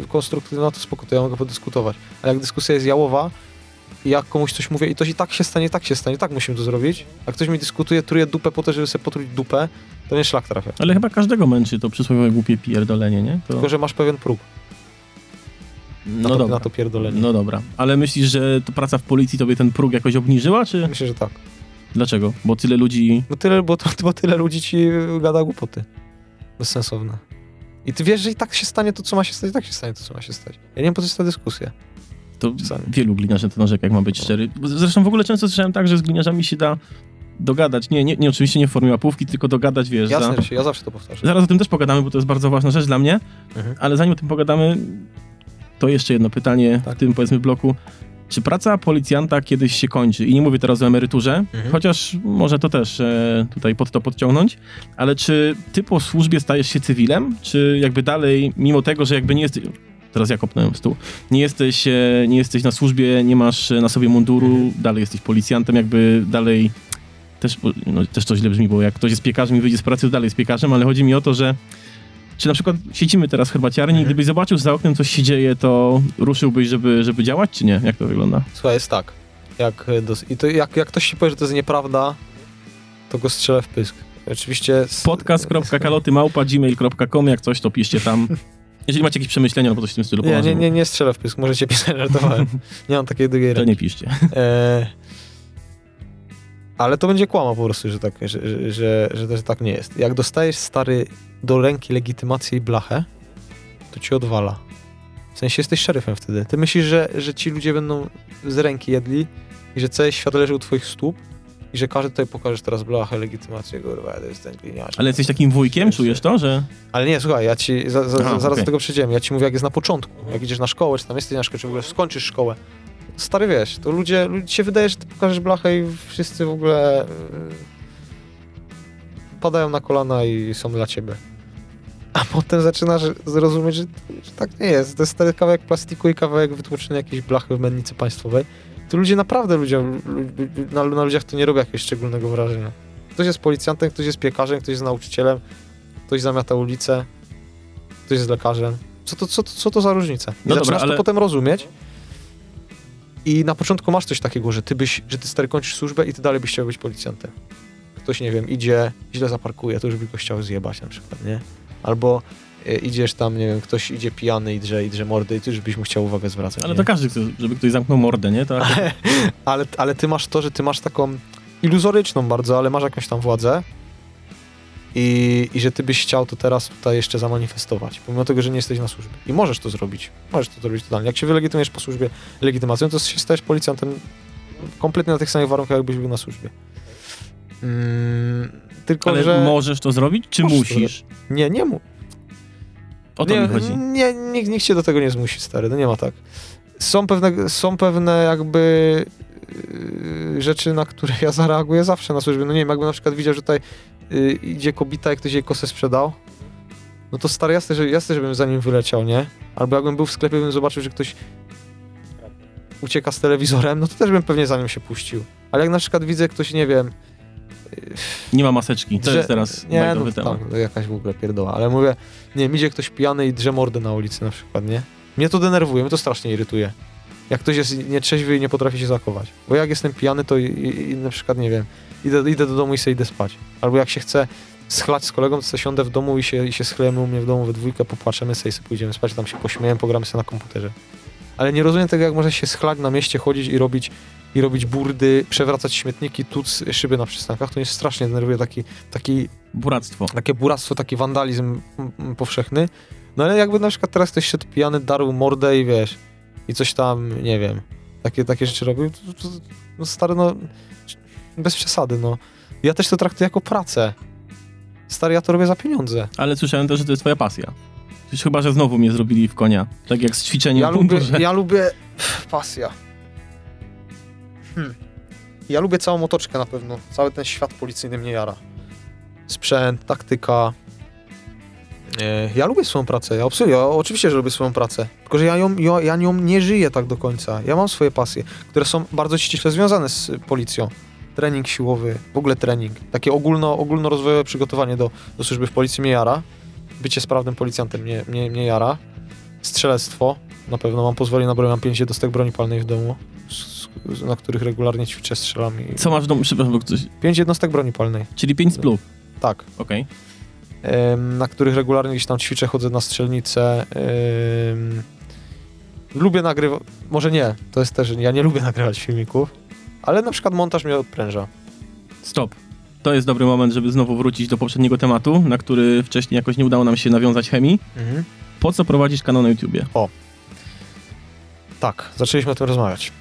konstruktywna, to spoko, to ja mogę podyskutować. A jak dyskusja jest jałowa, i jak komuś coś mówię i to i tak się stanie, tak się stanie, tak musimy to zrobić. Jak ktoś mi dyskutuje, truje dupę po to, żeby sobie potruć dupę, to mnie szlak trafia. Ale chyba każdego męczy to przysłowiowe głupie pierdolenie, nie? To... Tylko, że masz pewien próg na, No to, dobra. na to pierdolenie. No dobra. Ale myślisz, że to praca w policji tobie ten próg jakoś obniżyła, czy Myślę, że tak. dlaczego? Bo tyle ludzi... Bo tyle, bo, bo tyle ludzi ci gada głupoty. Bezsensowne. I ty wiesz, że i tak się stanie to, co ma się stać, i tak się stanie to, co ma się stać. Ja nie wiem, po co jest ta dyskusja. To Czasami. wielu gliniarzy to narzeka, jak ma być szczery. Zresztą w ogóle często słyszałem tak, że z gliniarzami się da dogadać. Nie, nie, nie oczywiście nie w formie łapówki, tylko dogadać, wiesz, za... Jasne, się, ja zawsze to powtarzam. Zaraz o tym też pogadamy, bo to jest bardzo ważna rzecz dla mnie, Mhm. ale zanim o tym pogadamy, to jeszcze jedno pytanie Tak. w tym, powiedzmy, bloku. Czy praca policjanta kiedyś się kończy? I nie mówię teraz o emeryturze, Mhm. chociaż może to też e, tutaj pod to podciągnąć, ale czy ty po służbie stajesz się cywilem? Czy jakby dalej, mimo tego, że jakby nie jesteś... Teraz ja kopnąłem w stół. Nie jesteś, e, nie jesteś na służbie, nie masz e, na sobie munduru, Mhm. dalej jesteś policjantem, jakby dalej... Też, no, też to źle brzmi, bo jak ktoś jest piekarzem i wyjdzie z pracy, to dalej jest piekarzem, ale chodzi mi o to, że czy na przykład siedzimy teraz w herbaciarni i Mhm. gdybyś zobaczył za oknem coś się dzieje, to ruszyłbyś, żeby, żeby działać, czy nie? Jak to wygląda? Słuchaj, jest tak. Jak, e, I to jak, jak ktoś ci powie, że to jest nieprawda, to go strzelę w pysk. Oczywiście... s- podcast.kalotymałpa.gmail.com jak coś, to piszcie tam. Jeżeli macie jakieś przemyślenia albo coś w tym stylu, Nie, nie, nie, nie strzelę w pysk, możecie pisać, żartowałem. Nie mam takiej drugiej to ręki. nie piszcie. E, ale to będzie kłamał po prostu, że tak, że, że, że, że, tak nie jest. Jak dostajesz stary do ręki legitymację i blachę, to ci odwala. W sensie jesteś szeryfem wtedy. Ty myślisz, że, że ci ludzie będą z ręki jedli i że cały świat leży u twoich stóp i że każdy tutaj pokażesz teraz blachę, legitymację, kurwa, to jest ten gliniarz. Ale jesteś takim wujkiem, czujesz to, że... Ale nie, słuchaj, ja ci za, za, Aha, zaraz okej. do tego przejdziemy. Ja ci mówię, jak jest na początku. Jak idziesz na szkołę, czy tam jesteś na szkołę, czy w ogóle skończysz szkołę. Stary wiesz, to ludzie, ludzie się wydaje, że ty pokażesz blachę i wszyscy w ogóle yy, padają na kolana i są dla ciebie. A potem zaczynasz zrozumieć, że, że tak nie jest. To jest stary kawałek plastiku i kawałek wytłoczenia jakiejś blachy w mennicy państwowej. To ludzie naprawdę ludziom, lu- lu- na, na ludziach to nie robi jakiegoś szczególnego wrażenia. Ktoś jest policjantem, ktoś jest piekarzem, ktoś jest nauczycielem, ktoś zamiata ulicę, ktoś jest lekarzem. Co to, co to, co to za różnica? I No dobra, zaczynasz ale- to potem rozumieć i na początku masz coś takiego, że ty byś, że ty stary kończysz służbę i ty dalej byś chciał być policjantem. Ktoś, nie wiem, idzie, źle zaparkuje, to już by go chciał zjebać na przykład, nie? Albo e, idziesz tam, nie wiem, ktoś idzie pijany i drze, i drze mordy i ty już byś mu chciał uwagę zwracać, Ale nie? to każdy chce, żeby ktoś zamknął mordę, nie? Ale, ale ty masz to, że ty masz taką iluzoryczną bardzo, ale masz jakąś tam władzę i, i że ty byś chciał to teraz tutaj jeszcze zamanifestować, pomimo tego, że nie jesteś na służbie. I możesz to zrobić. Możesz to zrobić totalnie. Jak się wylegitymujesz po służbie legitymacją, to się stajesz policjantem kompletnie na tych samych warunkach, jakbyś był na służbie. Mm, tylko, Ale że... możesz to zrobić, czy Możesz to musisz? Nie, nie mu. O to nie, mi chodzi. Nie, nikt, nikt cię do tego nie zmusi, stary, no nie ma tak. Są pewne, są pewne jakby yy, rzeczy, na które ja zareaguję zawsze na służbie. No nie wiem, jakbym na przykład widział, że tutaj yy, idzie kobita i ktoś jej kosę sprzedał, no to stary, jasne, że, jasne, żebym za nim wyleciał, nie? Albo jakbym był w sklepie, bym zobaczył, że ktoś ucieka z telewizorem, no to też bym pewnie za nim się puścił. Ale jak na przykład widzę ktoś, nie wiem, Nie ma maseczki. To Drze- jest teraz nie, no temat. tam, jakaś w ogóle pierdoła, ale mówię, nie wiem, idzie ktoś pijany i drze mordę na ulicy na przykład, nie? Mnie to denerwuje, mnie to strasznie irytuje. Jak ktoś jest nietrzeźwy i nie potrafi się zachować. Bo jak jestem pijany, to i, i, na przykład, nie wiem, idę, idę do domu i sobie idę spać. Albo jak się chcę schlać z kolegą, to siądę w domu i się, i się schlejemy u mnie w domu we dwójkę, popłaczemy sobie i sobie pójdziemy spać, tam się pośmiejemy, pogramy sobie na komputerze. Ale nie rozumiem tego, jak można się schlać na mieście, chodzić i robić i robić burdy, przewracać śmietniki, tuc szyby na przystankach, to mnie strasznie denerwuje taki, taki Buractwo. takie buractwo, taki wandalizm powszechny. No ale jakby na przykład teraz ktoś szedł pijany, darł mordę i wiesz, i coś tam, nie wiem, takie, takie rzeczy robił, to, to, no stary, no, bez przesady, no. Ja też to traktuję jako pracę. Stary, ja to robię za pieniądze. Ale słyszałem też, że to jest twoja pasja. Przecież chyba, że znowu mnie zrobili w konia. Tak jak z ćwiczeniem Ja lubię, ja lubię, pasja. Hmm. Ja lubię całą otoczkę na pewno. Cały ten świat policyjny mnie jara. Sprzęt, taktyka. E, Ja lubię swoją pracę. Ja, absolutnie, ja oczywiście, że lubię swoją pracę. Tylko, że ja, ją, ja, ja nią nie żyję tak do końca. Ja mam swoje pasje, które są bardzo ściśle związane z policją. Trening siłowy, w ogóle trening. Takie ogólno, ogólnorozwojowe przygotowanie do, do służby w policji mnie jara. Bycie sprawnym policjantem mnie, mnie, mnie jara. Strzelectwo. Na pewno mam pozwolenie na broń, mam pięć jednostek broni palnej w domu, na których regularnie ćwiczę, strzelam. I... Co masz w domu? Przepraszam, bo ktoś... Pięć jednostek broni palnej, Czyli 5 splów. tak. Okej. Em, na których regularnie gdzieś tam ćwiczę, chodzę na strzelnicę. lubię nagrywać, może nie, to jest też, ja nie lubię nagrywać filmików, ale na przykład montaż mnie odpręża. Stop. To jest dobry moment, żeby znowu wrócić do poprzedniego tematu, na który wcześniej jakoś nie udało nam się nawiązać chemii. Po co prowadzisz kanał na YouTubie? Tak, zaczęliśmy o tym rozmawiać.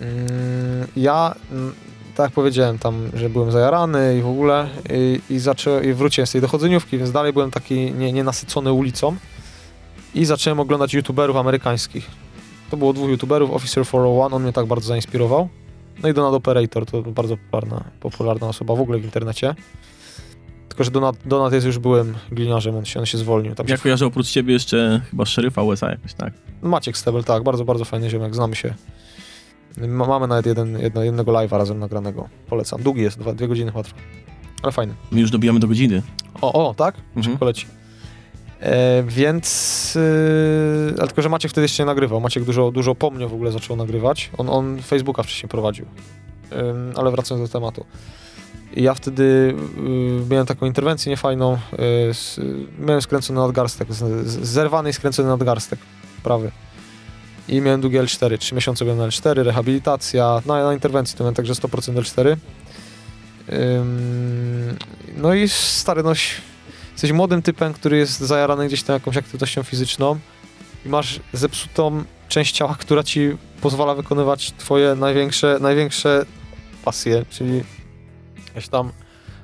Mm, Ja, mm, tak jak powiedziałem tam, że byłem zajarany i w ogóle i, i, zaczę, i wróciłem z tej dochodzeniówki, więc dalej byłem taki nie, nienasycony ulicą i zacząłem oglądać youtuberów amerykańskich. To było dwóch youtuberów, Officer 401, on mnie tak bardzo zainspirował. No i Donald Operator, to bardzo popularna, popularna osoba w ogóle w internecie. Tylko, że Donald, Donald jest już byłym gliniarzem, on się, on się zwolnił. Tam się Ja kojarzę oprócz ciebie jeszcze chyba szeryfa USA jakoś tak. Maciek Stebel, tak, bardzo, bardzo fajny ziomek, znamy się. Ma- Mamy nawet jeden, jedno, jednego live'a razem nagranego. Polecam. Długi jest, dwa, dwie godziny chyba trwa. Ale fajny. My już dobijamy do godziny. O, o, tak? Mhm. Szybko leci. E, więc... Yy, ale tylko, że Maciek wtedy jeszcze nie nagrywał. Maciek dużo, dużo po mnie w ogóle zaczął nagrywać. On, on Facebooka wcześniej prowadził. Ym, ale wracając do tematu. Ja wtedy y, miałem taką interwencję niefajną. Y, miałem skręcony nadgarstek, z, zerwany i skręcony nadgarstek prawy. I miałem długie L4. Trzy miesiące byłem na L4, rehabilitacja. Na, na interwencji to miałem także 100% L4. Ym, no i stary, no, jesteś młodym typem, który jest zajarany gdzieś tam jakąś aktywnością fizyczną i masz zepsutą część ciała, która ci pozwala wykonywać twoje największe, największe pasje, czyli jakaś tam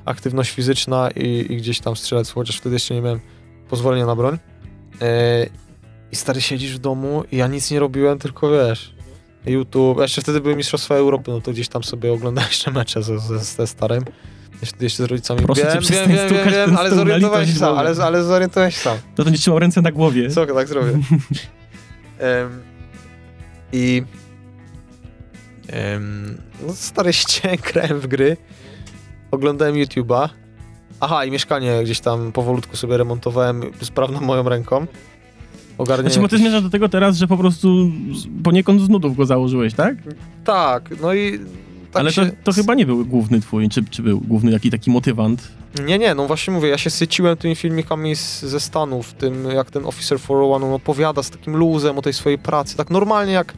aktywność fizyczna i, i gdzieś tam strzelectwo, chociaż wtedy jeszcze nie miałem pozwolenia na broń. E, I stary siedzisz w domu i ja nic nie robiłem, tylko wiesz, YouTube, jeszcze wtedy były Mistrzostwa Europy, no to gdzieś tam sobie oglądałem jeszcze mecze ze, ze, ze starym. Jeszcze, jeszcze z rodzicami. Proszę cię, wiem, wiem, przestań wiem, wiem, wiem, ten ale zorientowałem się sam, ale, ale zorientowałem się sam. To to nie trzymał ręce na głowie. Co tak zrobię? Em, I em, no stary ścień, grałem w gry, oglądałem YouTube'a. Aha, i mieszkanie gdzieś tam powolutku sobie remontowałem sprawną moją ręką. Ogarnię Znaczy, bo ty zmierzasz do tego teraz, że po prostu poniekąd z nudów go założyłeś, tak? Tak, no i tak Ale to, się... to chyba nie był główny twój, czy, czy był główny jaki taki motywant? Nie, nie, no właśnie mówię, ja się syciłem tymi filmikami z, ze Stanów, tym jak ten Officer 401 on opowiada z takim luzem o tej swojej pracy, tak normalnie jak,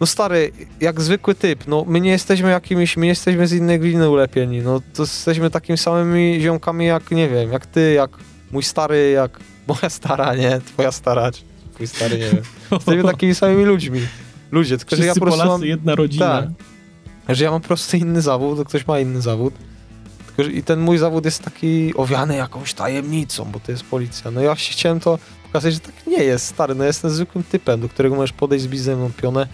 no stary, jak zwykły typ, no my nie jesteśmy jakimiś, my nie jesteśmy z innej gliny ulepieni, no to jesteśmy takimi samymi ziomkami jak, nie wiem, jak ty, jak mój stary, jak moja stara, nie, twoja stara, czy twój stary, nie wiem. Jesteśmy takimi samymi ludźmi, ludzie, tylko że ja Wszyscy po prostu Polacy, mam, jedna rodzina. Tak. że ja mam po prostu inny zawód, to ktoś ma inny zawód. Tylko, że- I ten mój zawód jest taki owiany jakąś tajemnicą, bo to jest policja. No ja się chciałem to pokazać, że tak nie jest, stary. No ja jestem zwykłym typem, do którego możesz podejść z bizem pionę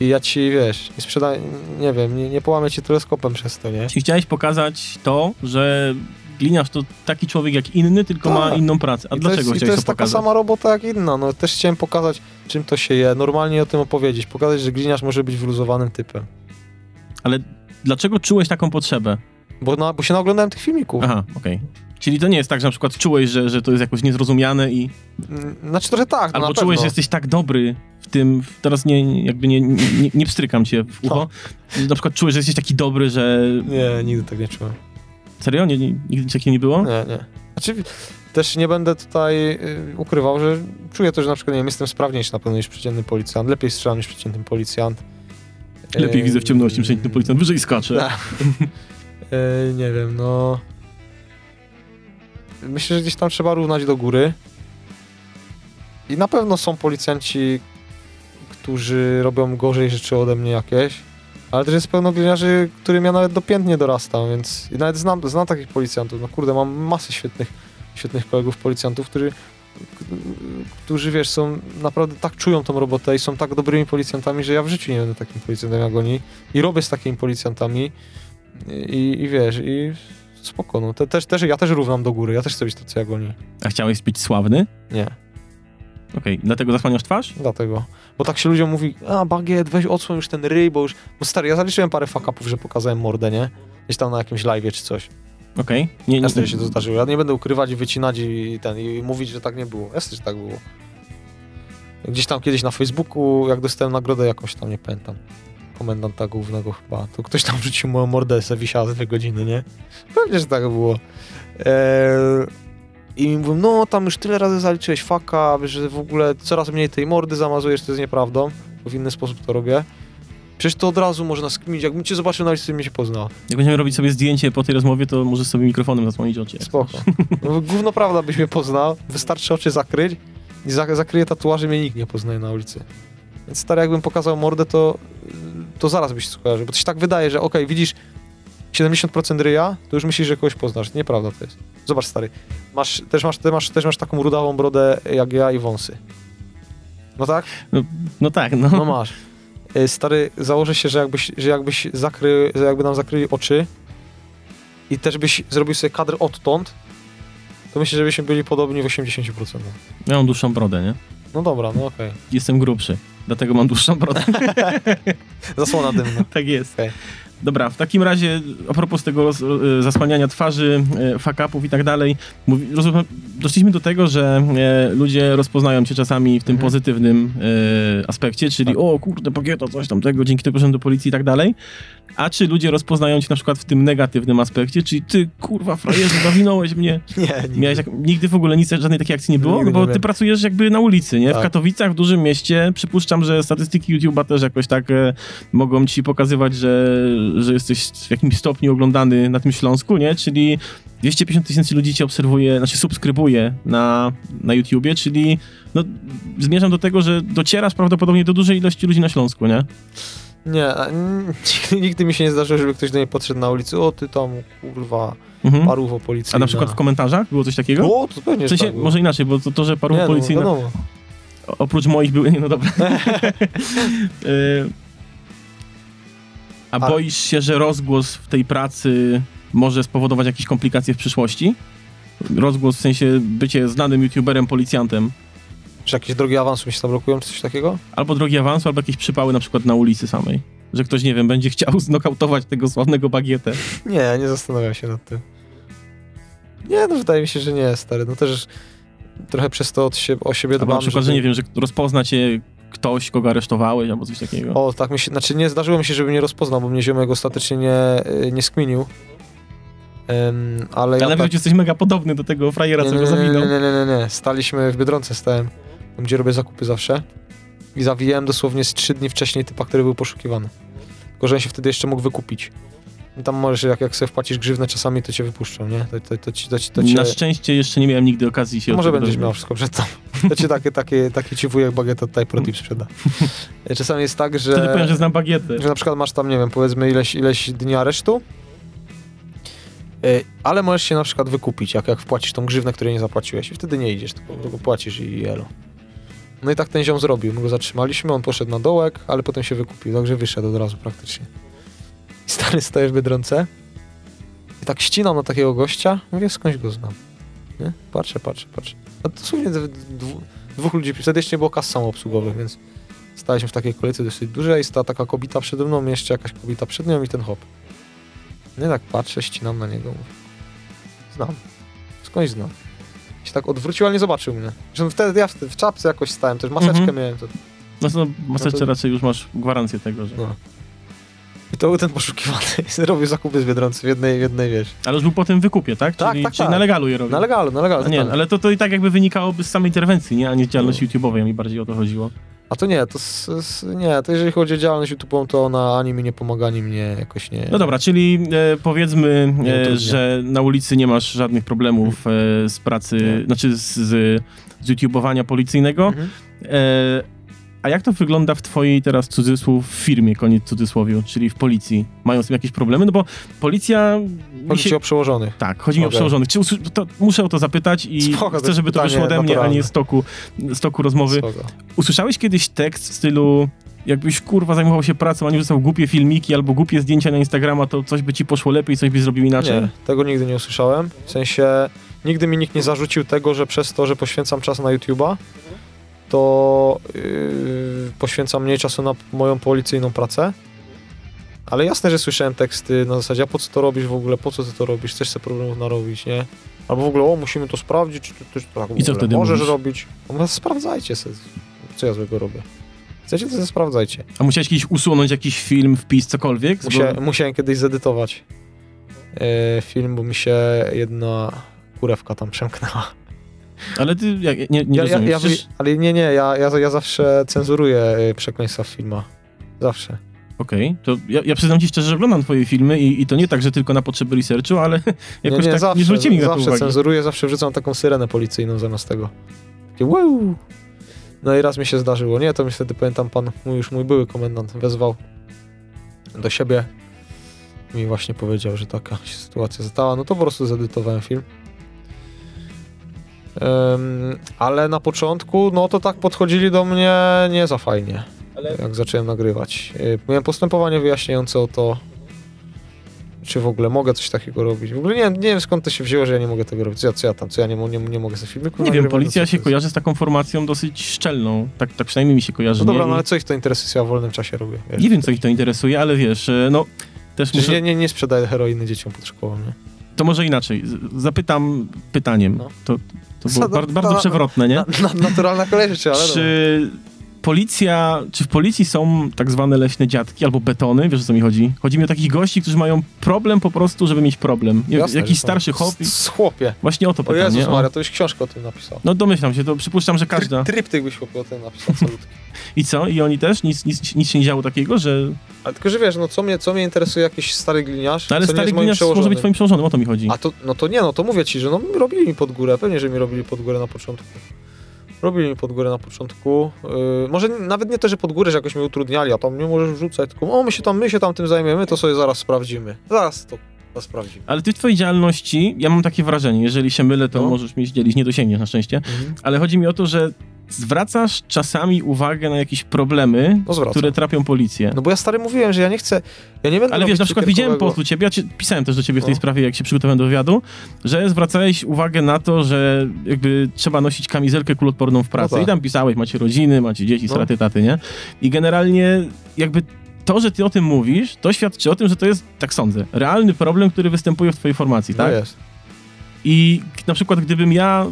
i ja ci, wiesz, nie nie wiem, nie, nie połamię ci teleskopem przez to, nie? Czyli chciałeś pokazać to, że gliniarz to taki człowiek jak inny, tylko ma Tak. inną pracę. A I dlaczego to jest, chciałeś to jest taka pokazać? sama robota jak inna. No też chciałem pokazać, czym to się je, normalnie o tym opowiedzieć, pokazać, że gliniarz może być wyluzowanym typem. Ale dlaczego czułeś taką potrzebę? Bo, na, bo się naoglądałem tych filmików. Aha, okej. Czyli to nie jest tak, że na przykład czułeś, że, że to jest jakoś niezrozumiane i... Mm, Znaczy trochę tak, no Albo czułeś, pewno. że jesteś tak dobry w tym... Teraz nie, jakby nie, nie, nie pstrykam cię w ucho. Że Na przykład czułeś, że jesteś taki dobry, że... Nie, nigdy tak nie czułem. Serio? Nie, nie, nigdy takiego nie było? Nie, nie. Znaczy, też nie będę tutaj y, ukrywał, że czuję to, że na przykład, nie wiem, jestem sprawniejszy na pewno niż przeciętny policjant, lepiej strzelam niż przeciętny policjant. Lepiej widzę w ciemności, niż ten policjant wyżej skacze. E, nie wiem, no... Myślę, że gdzieś tam trzeba równać do góry. I na pewno są policjanci, którzy robią gorzej rzeczy ode mnie jakieś. Ale też jest pełno gliniarzy, którym ja nawet do pięt nie dorastam, więc i nawet znam, znam takich policjantów. No kurde, mam masę świetnych, świetnych kolegów policjantów, którzy, którzy wiesz, są naprawdę tak czują tą robotę i są tak dobrymi policjantami, że ja w życiu nie będę takim policjantem jak oni. I robię z takimi policjantami i, i wiesz, i spoko, no. Te, też, też, ja też równam do góry, ja też chcę być tacy jak oni. A chciałeś być sławny? Nie, Okej, dlatego zasłaniasz twarz? dlatego. Bo tak się ludziom mówi, a bagiet, weź odsłoń już ten ryj, bo już... Bo stary, ja zaliczyłem parę fuck-upów, że pokazałem mordę, nie? Gdzieś tam na jakimś live'ie czy coś. Okej. Nie, nie, Jasne, że się to zdarzyło. Ja nie będę ukrywać i wycinać i ten, i mówić, że tak nie było. Jasne, że tak było. Gdzieś tam kiedyś na Facebooku, jak dostałem nagrodę jakąś tam, nie pamiętam, komendanta głównego chyba, to ktoś tam wrzucił moją mordę, se wisiała z dwie godziny, nie? Pewnie, że tak było. Eee, I mi mówią, no tam już tyle razy zaliczyłeś faka, że w ogóle coraz mniej tej mordy zamazujesz, to jest nieprawdą, bo w inny sposób to robię. Przecież to od razu można skminić, jakbym cię zobaczył na ulicy, bym się poznał. Jak będziemy robić sobie zdjęcie po tej rozmowie, to możesz sobie mikrofonem zasłonić oczy. Spoko. No, gówno prawda byś mnie poznał, wystarczy oczy zakryć i za, zakryje tatuaże, mnie nikt nie poznaje na ulicy. Więc stary, jakbym pokazał mordę, to, to zaraz byś skojarzył, bo to się tak wydaje, że okej, widzisz 70% ryja, to już myślisz, że kogoś poznasz. Nieprawda to jest. Zobacz, stary, masz, też, masz, ty masz, też masz taką rudawą brodę jak ja i wąsy. No tak? No tak, no. No masz. E, Stary, założę się, że jakbyś, że jakbyś jakby nam zakryli oczy i też byś zrobił sobie kadr odtąd, to myślę, że byśmy byli podobni w 80%. Ja mam dłuższą brodę, nie? No dobra, no okej. Jestem grubszy, dlatego mam dłuższą brodę. Zasłona dymna. tak jest. Okej. Dobra, w takim razie a propos tego e, zasłaniania twarzy, e, fuck-upów i tak dalej, mówi, doszliśmy do tego, że e, ludzie rozpoznają cię czasami w tym Mhm. pozytywnym e, aspekcie, czyli Tak. o kurde, pagieto, coś tam tego, dzięki tego poszedłem do policji i tak dalej. A czy ludzie rozpoznają cię na przykład w tym negatywnym aspekcie, czyli ty kurwa frajerze, zawinąłeś mnie. Nie, nie. Miałeś jak, nigdy w ogóle nic, żadnej takiej akcji nie było? Nigdy bo nie ty miałem. pracujesz jakby na ulicy, nie? W Tak. Katowicach, w dużym mieście. Przypuszczam, że statystyki YouTube'a też jakoś tak e, mogą ci pokazywać, że, że jesteś w jakimś stopniu oglądany na tym Śląsku, nie? Czyli 250 tysięcy ludzi cię obserwuje, znaczy subskrybuje na, na YouTubie, czyli no, zmierzam do tego, że docierasz prawdopodobnie do dużej ilości ludzi na Śląsku, nie? Nie, a, nigdy mi się nie zdarzyło, żeby ktoś do mnie podszedł na ulicy, o ty tam, kurwa, Mhm. paruwo policyjna. A na przykład w komentarzach było coś takiego? O, to pewnie W sensie, tak może inaczej, bo to, to że paru nie, no, policyjna... wiadomo. Oprócz moich były, nie no dobra. Y, A Ale- boisz się, że rozgłos w tej pracy może spowodować jakieś komplikacje w przyszłości? Rozgłos w sensie bycie znanym youtuberem, policjantem, Czy jakieś drogi awansu mi się zablokują, czy coś takiego? albo drogi awansu, albo jakieś przypały na przykład na ulicy samej. Że ktoś, nie wiem, będzie chciał znokautować tego sławnego bagietę. Nie, nie zastanawiam się nad tym. Nie, no wydaje mi się, że nie, stary. No też trochę przez to od siebie, o siebie Albo dbam. na przykład, że nie wiem, że rozpozna cię ktoś, kogo aresztowałeś, albo coś takiego. O, tak mi się, znaczy nie zdarzyło mi się, żeby mnie rozpoznał, bo mnie ziomek ostatecznie nie, y, nie skminił. Em, ale ja Ale tak, jesteś mega podobny do tego frajera, nie, co go nie, nie, zawinął. nie, nie, nie, nie. Staliśmy w Biedronce, stałem, tam gdzie robię zakupy zawsze i zawijałem dosłownie z trzy dni wcześniej typa, który był poszukiwany. Tylko, że on się wtedy jeszcze mógł wykupić. I tam możesz, jak, jak sobie wpłacisz grzywnę czasami, to cię wypuszczą, nie? To, to, to, ci, to, to cię... Na szczęście jeszcze nie miałem nigdy okazji się... Może od tego będziesz miał wszystko przed tobą. To ci takie, takie, taki ci wujek bagieta tutaj protip sprzeda. Czasami jest tak, że... Wtedy powiem, że znam bagietę. Że na przykład masz tam, nie wiem, powiedzmy ileś, ileś dni aresztu Y, ale możesz się na przykład wykupić, jak, jak wpłacisz tą grzywnę, której nie zapłaciłeś i wtedy nie idziesz, tylko, tylko płacisz i elo. No i tak ten ziom zrobił. My go zatrzymaliśmy, on poszedł na dołek, ale potem się wykupił, także wyszedł od razu praktycznie. I stary stoję w Biedronce i tak ścinam na takiego gościa, mówię, skądś go znam. Nie? Patrzę, patrzę, patrzę. A dosłownie dw- dwu- dwóch ludzi, wtedy jeszcze nie było kas samoobsługowych, więc staliśmy w takiej kolejce dosyć dużej, stała taka kobieta przede mną, jeszcze jakaś kobieta przed nią i ten hop. No i tak patrzę, ścinam na niego, mówię, znam. Skądś znam. Się tak odwrócił, ale nie zobaczył mnie. Zresztą wtedy ja w, w czapce jakoś stałem, też maseczkę Mhm. miałem. To, No to maseczce to- raczej już masz gwarancję tego, że... no. I to był ten poszukiwany. Robił zakupy z Biedroncy w jednej, w jednej wiesz. Ale już był po tym wykupie, tak? Tak, czyli, tak, czyli tak. na legalu je robił. Na legalu, na legalu. A nie, totalnie. ale to, to i tak jakby wynikałoby z samej interwencji, nie? A nie z działalności No. YouTube'owej, a mi bardziej o to chodziło. A to nie, to s, s, nie, to jeżeli chodzi o działalność YouTube'ową, to ona ani mi nie pomaga, ani mnie jakoś nie... No dobra, czyli e, powiedzmy, e, że na ulicy nie masz żadnych problemów e, z pracy, Nie. znaczy z, z, z YouTubeowania policyjnego. Mhm. A jak to wygląda w twojej teraz cudzysłów firmie, koniec cudzysłowiu, czyli w policji? Mają z tym jakieś problemy? No bo policja... Chodzi się- o przełożonych. Tak, chodzi mi o przełożonych. Czy, to, muszę o to zapytać i Spoko, chcę, żeby to wyszło ode mnie, a naturalne. nie z toku, z toku rozmowy. Spoko. Usłyszałeś kiedyś tekst w stylu jakbyś kurwa zajmował się pracą, a nie wrzucał głupie filmiki albo głupie zdjęcia na Instagrama, to coś by ci poszło lepiej, coś byś zrobił inaczej? Nie, tego nigdy nie usłyszałem. W sensie, nigdy mi nikt nie zarzucił tego, że przez to, że poświęcam czas na YouTube'a, to yy, poświęcam mniej czasu na moją policyjną pracę. Ale jasne, że słyszałem teksty na zasadzie, a po co to robisz w ogóle, po co ty to robisz, chcesz sobie problemów narobić, nie? Albo w ogóle, o, musimy to sprawdzić, czy ty tak I co wtedy możesz mówisz? robić. No, mówię, sprawdzajcie sobie, co ja złego robię. Chcecie, to sprawdzajcie. A musiałeś kiedyś usunąć jakiś film, wpis, cokolwiek? Musia, Bo- Musiałem kiedyś zedytować e, film, bo mi się jedna kurewka tam przemknęła. Ale ty jak, nie, nie Ja, ja, rozumiesz. ja, Przecież- ale nie, nie, ja, ja, ja zawsze cenzuruję e, przekleństwa w filmach. Zawsze. Okej, to ja, ja przyznam ci szczerze, że oglądam twoje filmy i, i to nie tak, że tylko na potrzeby researchu, ale Nie, jakoś nie, tak zawsze, nie zwrócili mi na to zawsze uwagi. cenzuruję, zawsze wrzucam taką syrenę policyjną zamiast tego. Takie wow. No i raz mi się zdarzyło. Nie, to mi wtedy pamiętam pan, mój już mój były komendant wezwał do siebie. Mi właśnie powiedział, że taka się sytuacja stała. No to po prostu zedytowałem film. Em, ale na początku, no to tak podchodzili do mnie nie za fajnie, Ale jak zacząłem nagrywać. Y, Miałem postępowanie wyjaśniające o to, czy w ogóle mogę coś takiego robić. W ogóle nie, wiem- nie wiem skąd to się wzięło, że ja nie mogę tego robić. Co ja, co ja tam, co ja nie, nie, nie mogę ze filmiku nie wiem, policja No co się kojarzy z taką formacją dosyć szczelną. Tak, tak przynajmniej mi się kojarzy. No dobra, nie, no ale co ich to interesuje, co ja w wolnym czasie robię? Wiesz? nie wiem, co ich to interesuje, ale wiesz, e, no też Przecież muszę, nie, nie, nie sprzedaję heroiny dzieciom pod szkołą, nie? to może inaczej. Zapytam pytaniem. No. To, to było Co, no, bar, bardzo no, przewrotne, nie? Na, na, naturalna kolej rzeczy, ale. Czy policja, czy w policji są tak zwane leśne dziadki albo betony? Wiesz o co mi chodzi? Chodzi mi o takich gości, którzy mają problem po prostu, żeby mieć problem. Jasne, jakiś są. starszy hop. Z, chłopie. Właśnie o to O pytam, Jezus? O. Maria, to już książkę o tym napisał. No domyślam się, to przypuszczam, że każda. Tri, tryptyk byś chłopie o tym napisał, absolutnie. I co? I oni też? Nic, nic, nic się nie działo takiego, że... Ale tylko, że wiesz, no co mnie, co mnie interesuje jakiś stary gliniarz, No, ale stary gliniarz może być twoim przełożonym, o to mi chodzi. A to, no to nie, no to mówię ci, że no robili mi pod górę, pewnie, że mi robili pod górę na początku. Robili mi pod górę na początku. Yy, może nawet nie to, że pod górę, że jakoś mnie utrudniali, a tam nie możesz wrzucać, tylko o, my się tam, my się tam tym zajmiemy, to sobie zaraz sprawdzimy. Zaraz to, to sprawdzimy. Ale ty w twojej działalności, ja mam takie wrażenie, jeżeli się mylę, to No. możesz mnie zdzielić, nie dosięgniesz na szczęście, ale chodzi mi o to, że zwracasz czasami uwagę na jakieś problemy, No które trapią policję. No bo ja stary mówiłem, że ja nie chcę, ja nie będę Ale wiesz, na przykład widziałem post u ciebie, ja ci, pisałem też do ciebie w tej No. sprawie, jak się przygotowałem do wywiadu, że zwracałeś uwagę na to, że jakby trzeba nosić kamizelkę kulotporną w pracy. tak. I tam pisałeś, macie rodziny, macie dzieci, No. straty, taty, nie? I generalnie jakby to, że ty o tym mówisz, to świadczy o tym, że to jest, tak sądzę, realny problem, który występuje w twojej formacji, No tak? jest. I na przykład gdybym ja,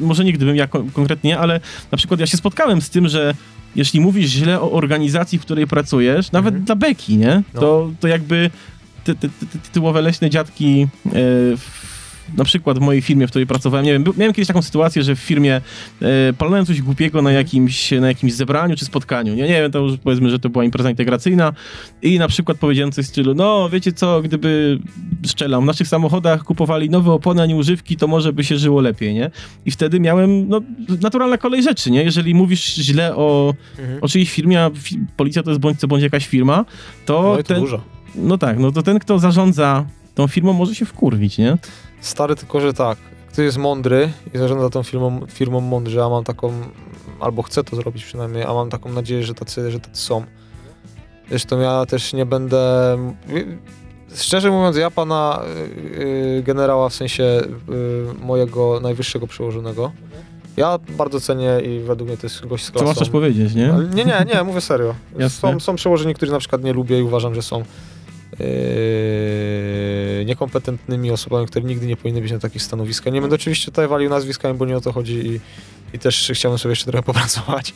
może nie gdybym ja kon- konkretnie, ale na przykład ja się spotkałem z tym, że jeśli mówisz źle o organizacji, w której pracujesz, nawet Mhm. dla beki, nie? No. To, to jakby te, te, te tytułowe leśne dziadki e, w, na przykład w mojej firmie, w której pracowałem, nie wiem, miałem kiedyś taką sytuację, że w firmie e, palnąłem coś głupiego na jakimś, na jakimś zebraniu czy spotkaniu. Nie, nie wiem, to już powiedzmy, że to była impreza integracyjna i na przykład powiedziałem coś w stylu, no wiecie co, gdyby strzelam, w naszych samochodach kupowali nowe opony, a nie używki, to może by się żyło lepiej, nie? I wtedy miałem, no, naturalna kolej rzeczy, nie? Jeżeli mówisz źle o, Mhm. o czyjejś firmie, a fi policja to jest bądź co bądź jakaś firma, to No ten, dużo. no tak, no to ten, kto zarządza tą firmą może się wkurwić, nie? Stary, tylko że tak, ktoś jest mądry i zarządza tą firmą, firmą mądrze, a mam taką, albo chcę to zrobić przynajmniej, a mam taką nadzieję, że tacy, że tacy są. Zresztą ja też nie będę... Szczerze mówiąc, ja pana y, generała, w sensie y, mojego najwyższego przełożonego, ja bardzo cenię i według mnie to jest gość z klasą. Co masz coś powiedzieć, nie? Nie, nie, nie, mówię serio. Jasne. Są, są przełożeni, których na przykład nie lubię i uważam, że są yy, niekompetentnymi osobami, które nigdy nie powinny być na takich stanowiskach. Nie będę oczywiście tutaj walił nazwiskami, bo nie o to chodzi i, i też chciałbym sobie jeszcze trochę popracować.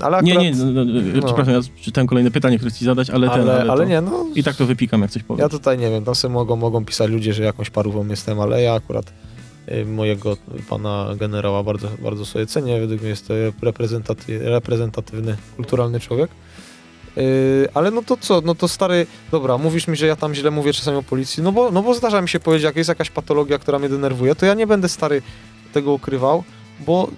Ale akurat, Nie, nie, no, no, no. przepraszam, ja czytałem kolejne pytanie, które ci zadać, ale, ten, ale, ale, ale to, nie, no I tak to wypikam, jak coś powiem. ja tutaj nie wiem, tam sobie mogą, mogą pisać ludzie, że jakąś parówą jestem, ale ja akurat y, mojego pana generała bardzo, bardzo sobie cenię. Według mnie jest to reprezentaty, reprezentatywny, kulturalny człowiek. Yy, ale no to co, no to stary, dobra, mówisz mi, że ja tam źle mówię czasami o policji, no bo, no bo zdarza mi się powiedzieć, jak jest jakaś patologia, która mnie denerwuje, to ja nie będę stary tego ukrywał, bo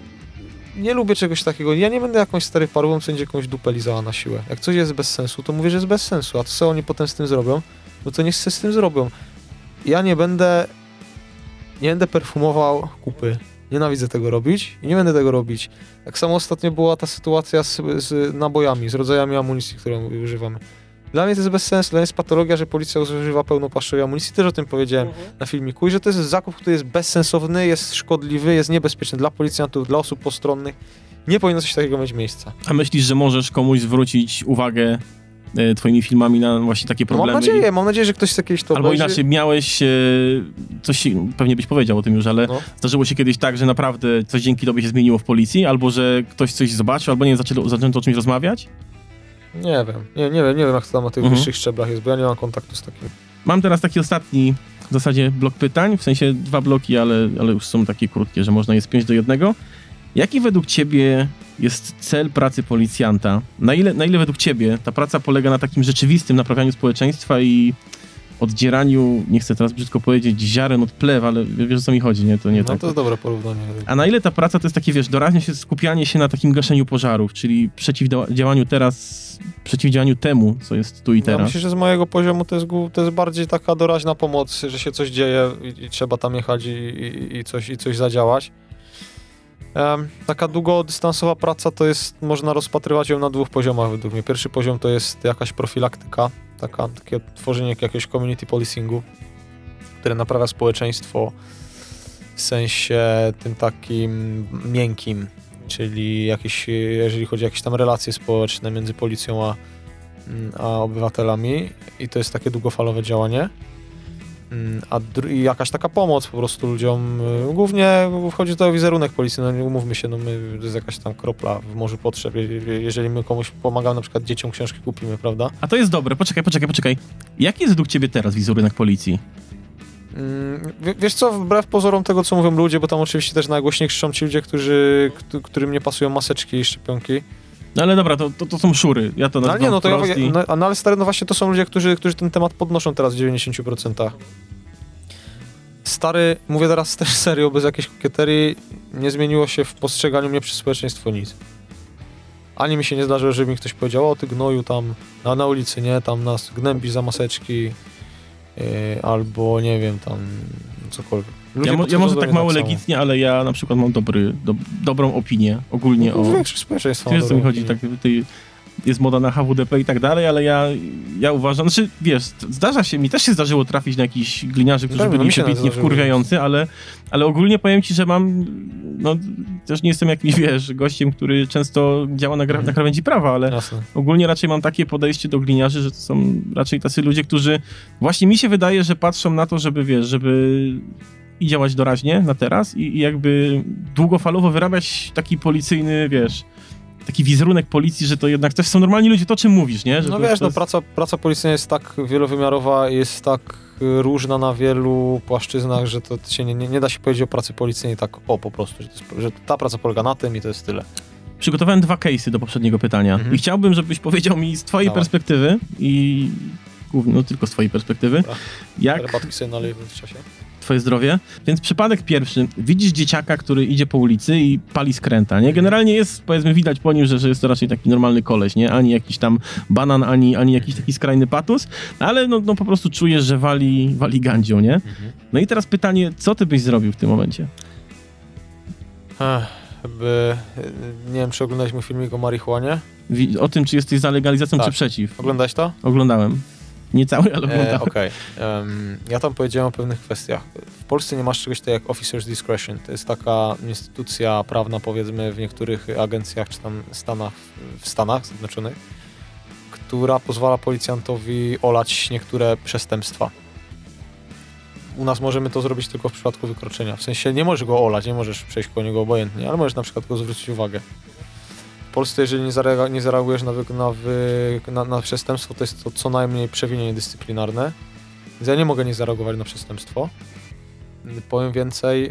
nie lubię czegoś takiego. Ja nie będę jakąś stary parówą, co będzie jakąś dupę lizała na siłę. Jak coś jest bez sensu, to mówię, że jest bez sensu, a co oni potem z tym zrobią, no to niech se z tym zrobią. Ja nie będę nie będę perfumował kupy. Nienawidzę tego robić i nie będę tego robić. Tak samo ostatnio była ta sytuacja z, z nabojami, z rodzajami amunicji, którą używamy. Dla mnie to jest bez sensu, dla mnie jest patologia, że policja używa pełnopaszczowej amunicji. Też o tym powiedziałem na filmiku i że to jest zakup, który jest bezsensowny, jest szkodliwy, jest niebezpieczny dla policjantów, dla osób postronnych. Nie powinno coś takiego mieć miejsca. A myślisz, że możesz komuś zwrócić uwagę twoimi filmami na właśnie takie No problemy? mam nadzieję, mam nadzieję, że ktoś chce kiedyś to Albo obejrzy. inaczej, miałeś e, coś, pewnie byś powiedział o tym już, ale No. zdarzyło się kiedyś tak, że naprawdę coś dzięki tobie się zmieniło w policji, albo że ktoś coś zobaczył, albo nie wiem, zaczęto, zaczęto o czymś rozmawiać? Nie wiem, nie, nie wiem, nie wiem jak to tam na tych Mhm. wyższych szczeblach jest, bo ja nie mam kontaktu z takim. Mam teraz taki ostatni w zasadzie blok pytań, w sensie dwa bloki, ale, ale już są takie krótkie, że można je spiąć do jednego. Jaki według ciebie jest cel pracy policjanta? Na ile, na ile według ciebie ta praca polega na takim rzeczywistym naprawianiu społeczeństwa i oddzieraniu, nie chcę teraz brzydko powiedzieć, ziaren od plew, ale wiesz o co mi chodzi, nie? To nie no tak. to jest dobre porównanie. A na ile ta praca to jest takie, wiesz, doraźnie się skupianie się na takim gaszeniu pożarów, czyli przeciwdziałaniu teraz, przeciwdziałaniu temu, co jest tu i Ja teraz? myślę, że z mojego poziomu to jest, to jest bardziej taka doraźna pomoc, że się coś dzieje i, i trzeba tam jechać i, i, i, coś, i coś zadziałać. Taka długodystansowa praca to jest, można rozpatrywać ją na dwóch poziomach według mnie. Pierwszy poziom to jest jakaś profilaktyka, taka, takie tworzenie jakiegoś community policingu, które naprawia społeczeństwo w sensie tym takim miękkim, czyli jakieś, jeżeli chodzi o jakieś tam relacje społeczne między policją a, a obywatelami i to jest takie długofalowe działanie. Mm, A jakaś taka pomoc po prostu ludziom. y, Głównie wchodzi to o wizerunek policji, no nie umówmy się, no my, to jest jakaś tam kropla w morzu potrzeb. Je- je- Jeżeli my komuś pomagamy, na przykład dzieciom książki kupimy, prawda? A to jest dobre, poczekaj, poczekaj, poczekaj. Jaki jest według ciebie teraz wizerunek policji? Mm, wie- Wiesz co, wbrew pozorom tego, co mówią ludzie, bo tam oczywiście też najgłośniej krzyczą ci ludzie, którzy, któ- którym nie pasują maseczki i szczepionki. No ale dobra, to, to, to są szury. Ja to No nazywam nie, no to ja, i... no, no ale stary, no właśnie to są ludzie, którzy, którzy ten temat podnoszą teraz w 90%. Stary, mówię teraz też serio, bez jakiejś kokieterii, nie zmieniło się w postrzeganiu mnie przez społeczeństwo nic. Ani mi się nie zdarzyło, żeby mi ktoś powiedział, o ty gnoju tam na, na ulicy, nie, tam nas gnębi za maseczki, yy, albo nie wiem, tam cokolwiek. Ludzie Ja, ja może tak mało samo. legitnie, ale ja na przykład mam dobry, do, dobrą opinię ogólnie No, o... Większość społeczeństwa. Wiesz co mi chodzi, tak jest moda na HWDP i tak dalej, ale ja, ja uważam, znaczy wiesz, zdarza się, mi też się zdarzyło trafić na jakichś gliniarzy, którzy Tak, no byli mi się przebitnie wkurwiający, ale, ale ogólnie powiem ci, że mam, no też nie jestem jakimś, wiesz, gościem, który często działa na, gra, na krawędzi prawa, ale Jasne. ogólnie raczej mam takie podejście do gliniarzy, że to są raczej tacy ludzie, którzy właśnie mi się wydaje, że patrzą na to, żeby wiesz, żeby i działać doraźnie na teraz i, i jakby długofalowo wyrabiać taki policyjny, wiesz, taki wizerunek policji, że to jednak też są normalni ludzie, to o czym mówisz, nie? Że No to, wiesz, to no jest- praca, praca policyjna jest tak wielowymiarowa, jest tak y, różna na wielu płaszczyznach, że to się nie, nie, nie da się powiedzieć o pracy policyjnej tak o po prostu, że, jest, że ta praca polega na tym i to jest tyle. Przygotowałem dwa case'y do poprzedniego pytania Mhm. i chciałbym, żebyś powiedział mi z twojej Dawaj. perspektywy i głównie, no tylko z twojej perspektywy, Dobra. jak Herbatki sobie w czasie. Twoje zdrowie. Więc przypadek pierwszy. Widzisz dzieciaka, który idzie po ulicy i pali skręta, nie? Generalnie jest, powiedzmy, widać po nim, że, że jest to raczej taki normalny koleś, nie? Ani jakiś tam banan, ani, ani jakiś taki skrajny patus, ale no, no po prostu czujesz, że wali, wali gandzią, nie? No i teraz pytanie, co ty byś zrobił w tym momencie? Ech, by, nie wiem, czy oglądałeś mój filmik o marihuanie? O tym, czy jesteś za legalizacją, Tak. czy przeciw? Oglądałeś to? Oglądałem. Nie cały, ale E. Okej. Em, ja tam powiedziałem o pewnych kwestiach. W Polsce nie masz czegoś takiego jak Officer's Discretion. To jest taka instytucja prawna, powiedzmy, w niektórych agencjach czy tam Stanach, w Stanach Zjednoczonych, która pozwala policjantowi olać niektóre przestępstwa. U nas możemy to zrobić tylko w przypadku wykroczenia. W sensie nie możesz go olać, nie możesz przejść koło niego obojętnie, ale możesz na przykład go zwrócić uwagę. Polsce, jeżeli nie, zareaga- nie zareagujesz na, na, na, na przestępstwo, to jest to co najmniej przewinienie dyscyplinarne. Więc ja nie mogę nie zareagować na przestępstwo. Powiem więcej, yy,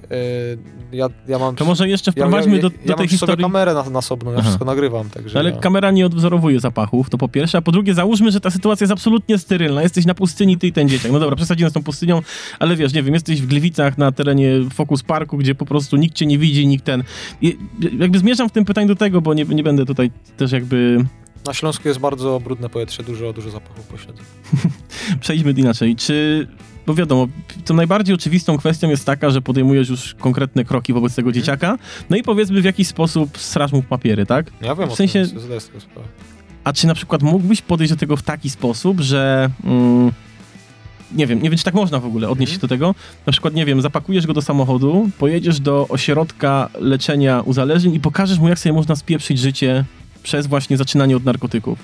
ja, ja mam... To może jeszcze ja, wprowadźmy ja, do, ja, do ja mam tej historii. kamerę na, nasobną, ja Aha. wszystko nagrywam, także No ale ja... kamera nie odwzorowuje zapachów, to po pierwsze, a po drugie załóżmy, że ta sytuacja jest absolutnie sterylna. Jesteś na pustyni, ty i ten dzieciak. No dobra, przesadzimy z tą pustynią, ale wiesz, nie wiem, jesteś w Gliwicach na terenie Focus Parku, gdzie po prostu nikt cię nie widzi, nikt ten... I jakby zmierzam w tym pytaniu do tego, bo nie, nie będę tutaj też jakby... Na Śląsku jest bardzo brudne powietrze, dużo, dużo zapachu pośledzeń. Przejdźmy inaczej. Czy... Bo wiadomo, tą najbardziej oczywistą kwestią jest taka, że podejmujesz już konkretne kroki wobec tego dzieciaka, no i powiedzmy w jakiś sposób straż mu papiery, tak? Ja wiem W o sensie- tym, zdaję sobie sprawę. A czy na przykład mógłbyś podejść do tego w taki sposób, że. Mm, nie wiem, nie wiem, czy tak można w ogóle odnieść się do tego. Na przykład, nie wiem, zapakujesz go do samochodu, pojedziesz do ośrodka leczenia uzależnień i pokażesz mu, jak sobie można spieprzyć życie przez właśnie zaczynanie od narkotyków.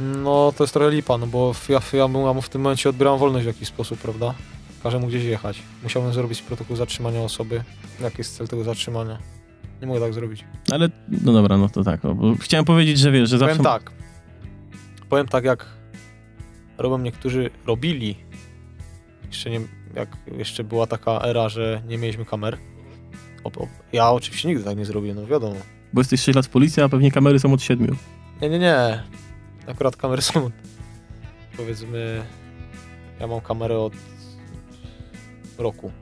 No, to jest trochę lipa, no bo ja, ja, mu- w tym momencie odbieram wolność w jakiś sposób, prawda? Każę mu gdzieś jechać. Musiałbym zrobić protokół zatrzymania osoby. Jaki jest cel tego zatrzymania? Nie mogę tak zrobić. Ale, no dobra, no to tak. No, chciałem powiedzieć, że wiesz, że zawsze... Powiem tak. Powiem tak, jak robią niektórzy, robili, jeszcze nie, jak jeszcze była taka era, że nie mieliśmy kamer. Ja oczywiście nigdy tak nie zrobię, no wiadomo. Bo jesteś 6 lat w policji, a pewnie kamery są od 7. Nie, nie, nie. Akurat kamery są. Powiedzmy, ja mam kamerę od roku.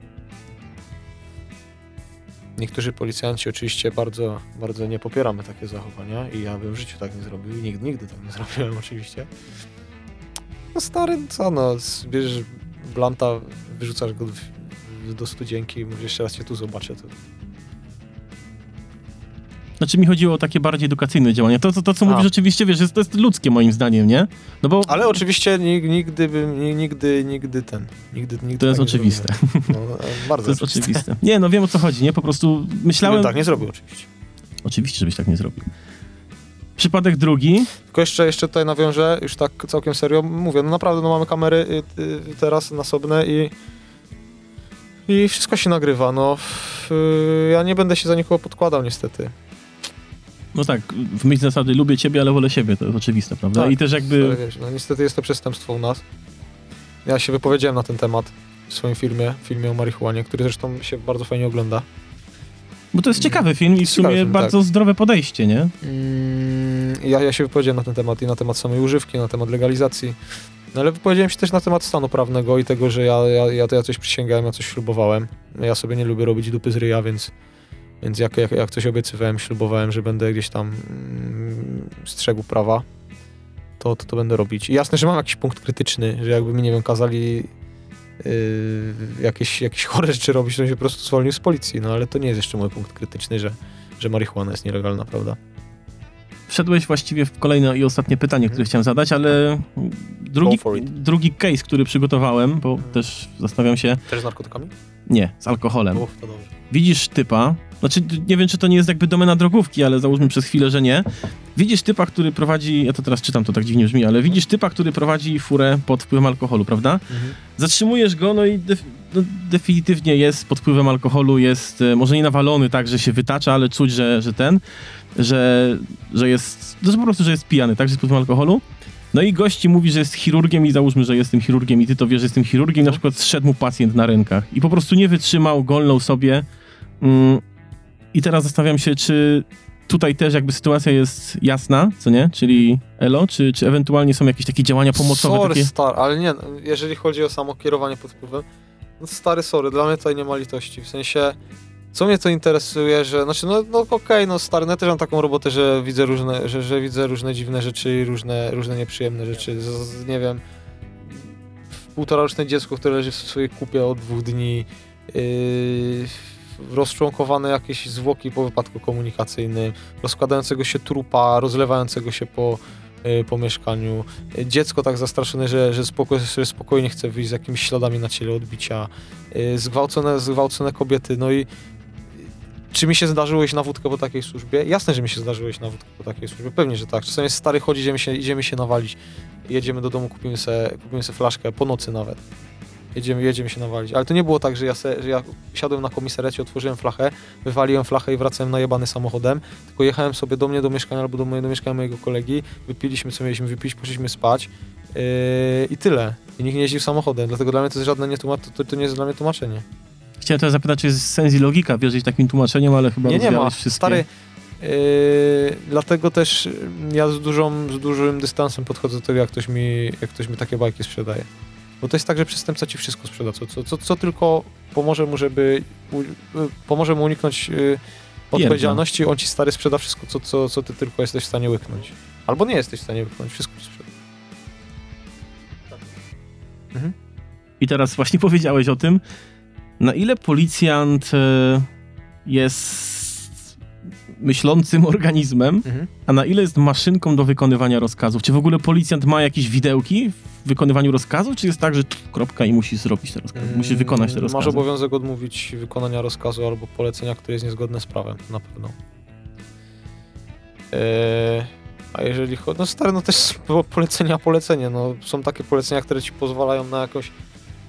Niektórzy policjanci oczywiście bardzo, bardzo nie popieramy takie zachowania i ja bym w życiu tak nie zrobił i nigdy, nigdy tak nie zrobiłem oczywiście. No stary, co no, bierzesz blanta, wyrzucasz go do studzienki i mówisz, jeszcze raz cię tu zobaczę, to Znaczy mi chodziło o takie bardziej edukacyjne działania. To, to, to co A. mówisz, rzeczywiście, wiesz, jest, to jest ludzkie moim zdaniem, nie? No bo Ale oczywiście nig- nigdy bym, ni- nigdy, nigdy ten, nigdy, nigdy to jest tak oczywiste. No, e, bardzo To jest oczywiste. Nie, no wiem o co chodzi, nie? Po prostu myślałem... Tak nie zrobił oczywiście. Oczywiście, żebyś tak nie zrobił. Przypadek drugi. Tylko jeszcze, jeszcze tutaj nawiążę, już tak całkiem serio, mówię, no naprawdę, no mamy kamery y, y, teraz nasobne i i wszystko się nagrywa, no. Y, ja nie będę się za nikogo podkładał niestety. No tak, w myśl zasady lubię ciebie, ale wolę siebie, to jest oczywiste, prawda? Tak, I też jakby... Wiesz, no niestety jest to przestępstwo u nas. Ja się wypowiedziałem na ten temat w swoim filmie, filmie o marihuanie, który zresztą się bardzo fajnie ogląda. Bo to jest ciekawy film i w sumie film, bardzo zdrowe podejście, nie? Mm, ja, ja się wypowiedziałem na ten temat i na temat samej używki, na temat legalizacji. No ale wypowiedziałem się też na temat stanu prawnego i tego, że ja, ja, ja, ja coś przysięgałem, ja coś ślubowałem. Ja sobie nie lubię robić dupy z ryja, więc, więc jak, jak, jak coś obiecywałem, ślubowałem, że będę gdzieś tam mm, strzegł prawa, to, to to będę robić. I jasne, że mam jakiś punkt krytyczny, że jakby mi, nie wiem, kazali yy, jakieś, jakieś chore rzeczy robić, to bym się po prostu zwolnił z policji. No ale to nie jest jeszcze mój punkt krytyczny, że, że marihuana jest nielegalna, prawda? Wszedłeś właściwie w kolejne i ostatnie pytanie, które chciałem zadać, ale drugi, for it. drugi case, który przygotowałem, bo też zastanawiam się... Też z narkotykami? Nie, z alkoholem. Uf, to dobrze. Widzisz typa, znaczy nie wiem, czy to nie jest jakby domena drogówki, ale załóżmy przez chwilę, że nie. Widzisz typa, który prowadzi, ja to teraz czytam, to tak dziwnie brzmi, ale widzisz typa, który prowadzi furę pod wpływem alkoholu, prawda? Zatrzymujesz go, no i def, no, definitywnie jest pod wpływem alkoholu, jest e, może nie nawalony tak, że się wytacza, ale czuć, że, że ten, że, że jest, no, że po prostu, że jest pijany, tak, że jest pod wpływem alkoholu. No i gości mówi, że jest chirurgiem i załóżmy, że jestem chirurgiem i ty to wiesz, że jestem chirurgiem, na przykład zszedł mu pacjent na rękach i po prostu nie wytrzymał, golnął sobie. Mm, I teraz zastanawiam się, czy tutaj też jakby sytuacja jest jasna, co nie? Czyli elo, czy, czy ewentualnie są jakieś takie działania pomocowe? Sorry, takie... star, ale nie, no, jeżeli chodzi o samo kierowanie pod wpływem, No stary, sorry, dla mnie tutaj nie ma litości. W sensie, co mnie to interesuje, że, znaczy, no, no okej, no stary, no też mam taką robotę, że widzę różne, że, że widzę różne dziwne rzeczy i różne, różne nieprzyjemne rzeczy. Z, nie wiem, półtoraroczne dziecko, które leży w swojej kupie od dwóch dni, yy, rozczłonkowane jakieś zwłoki po wypadku komunikacyjnym, rozkładającego się trupa, rozlewającego się po, yy, po mieszkaniu, dziecko tak zastraszone, że, że, spoko, że spokojnie chce wyjść z jakimiś śladami na ciele odbicia, yy, zgwałcone, zgwałcone kobiety, no i czy mi się zdarzyło iść na wódkę po takiej służbie? Jasne, że mi się zdarzyło iść na wódkę po takiej służbie. Pewnie, że tak. Czasami jest stary chodzi, idziemy się, idziemy się nawalić. Jedziemy do domu, kupimy sobie, kupimy sobie flaszkę po nocy nawet. Jedziemy, jedziemy się nawalić. Ale to nie było tak, że ja, se, że ja siadłem na komisarecie, otworzyłem flachę, wywaliłem flachę i wracałem najebany samochodem, tylko jechałem sobie do mnie do mieszkania albo do, moje, do mieszkania mojego kolegi, wypiliśmy co mieliśmy wypić, poszliśmy spać yy, i tyle. I nikt nie jeździł samochodem, dlatego dla mnie to jest żadne nie to, to nie jest dla mnie tłumaczenie. Chciałem teraz zapytać, czy jest sens i logika wierzyć takim tłumaczeniem, ale chyba Nie, nie ma. wszystkie. Stary, yy, dlatego też ja z, dużą, z dużym dystansem podchodzę do tego, jak ktoś, mi, jak ktoś mi takie bajki sprzedaje. Bo to jest tak, że przestępca ci wszystko sprzeda, co, co, co, co tylko pomoże mu, żeby u, pomoże mu uniknąć yy, odpowiedzialności, on ci stary sprzeda wszystko, co, co, co ty tylko jesteś w stanie łyknąć. Albo nie jesteś w stanie łyknąć, wszystko sprzeda. Mhm. I teraz właśnie powiedziałeś o tym, na ile policjant e, jest myślącym organizmem, Mhm. a na ile jest maszynką do wykonywania rozkazów? Czy w ogóle policjant ma jakieś widełki w wykonywaniu rozkazów, czy jest tak, że kropka i musi zrobić te rozkazy, musi wykonać te rozkazy? Masz obowiązek odmówić wykonania rozkazu albo polecenia, które jest niezgodne z prawem, na pewno. Eee, a jeżeli chodzi... No stary, no też polecenia, polecenie. No, są takie polecenia, które ci pozwalają na jakąś,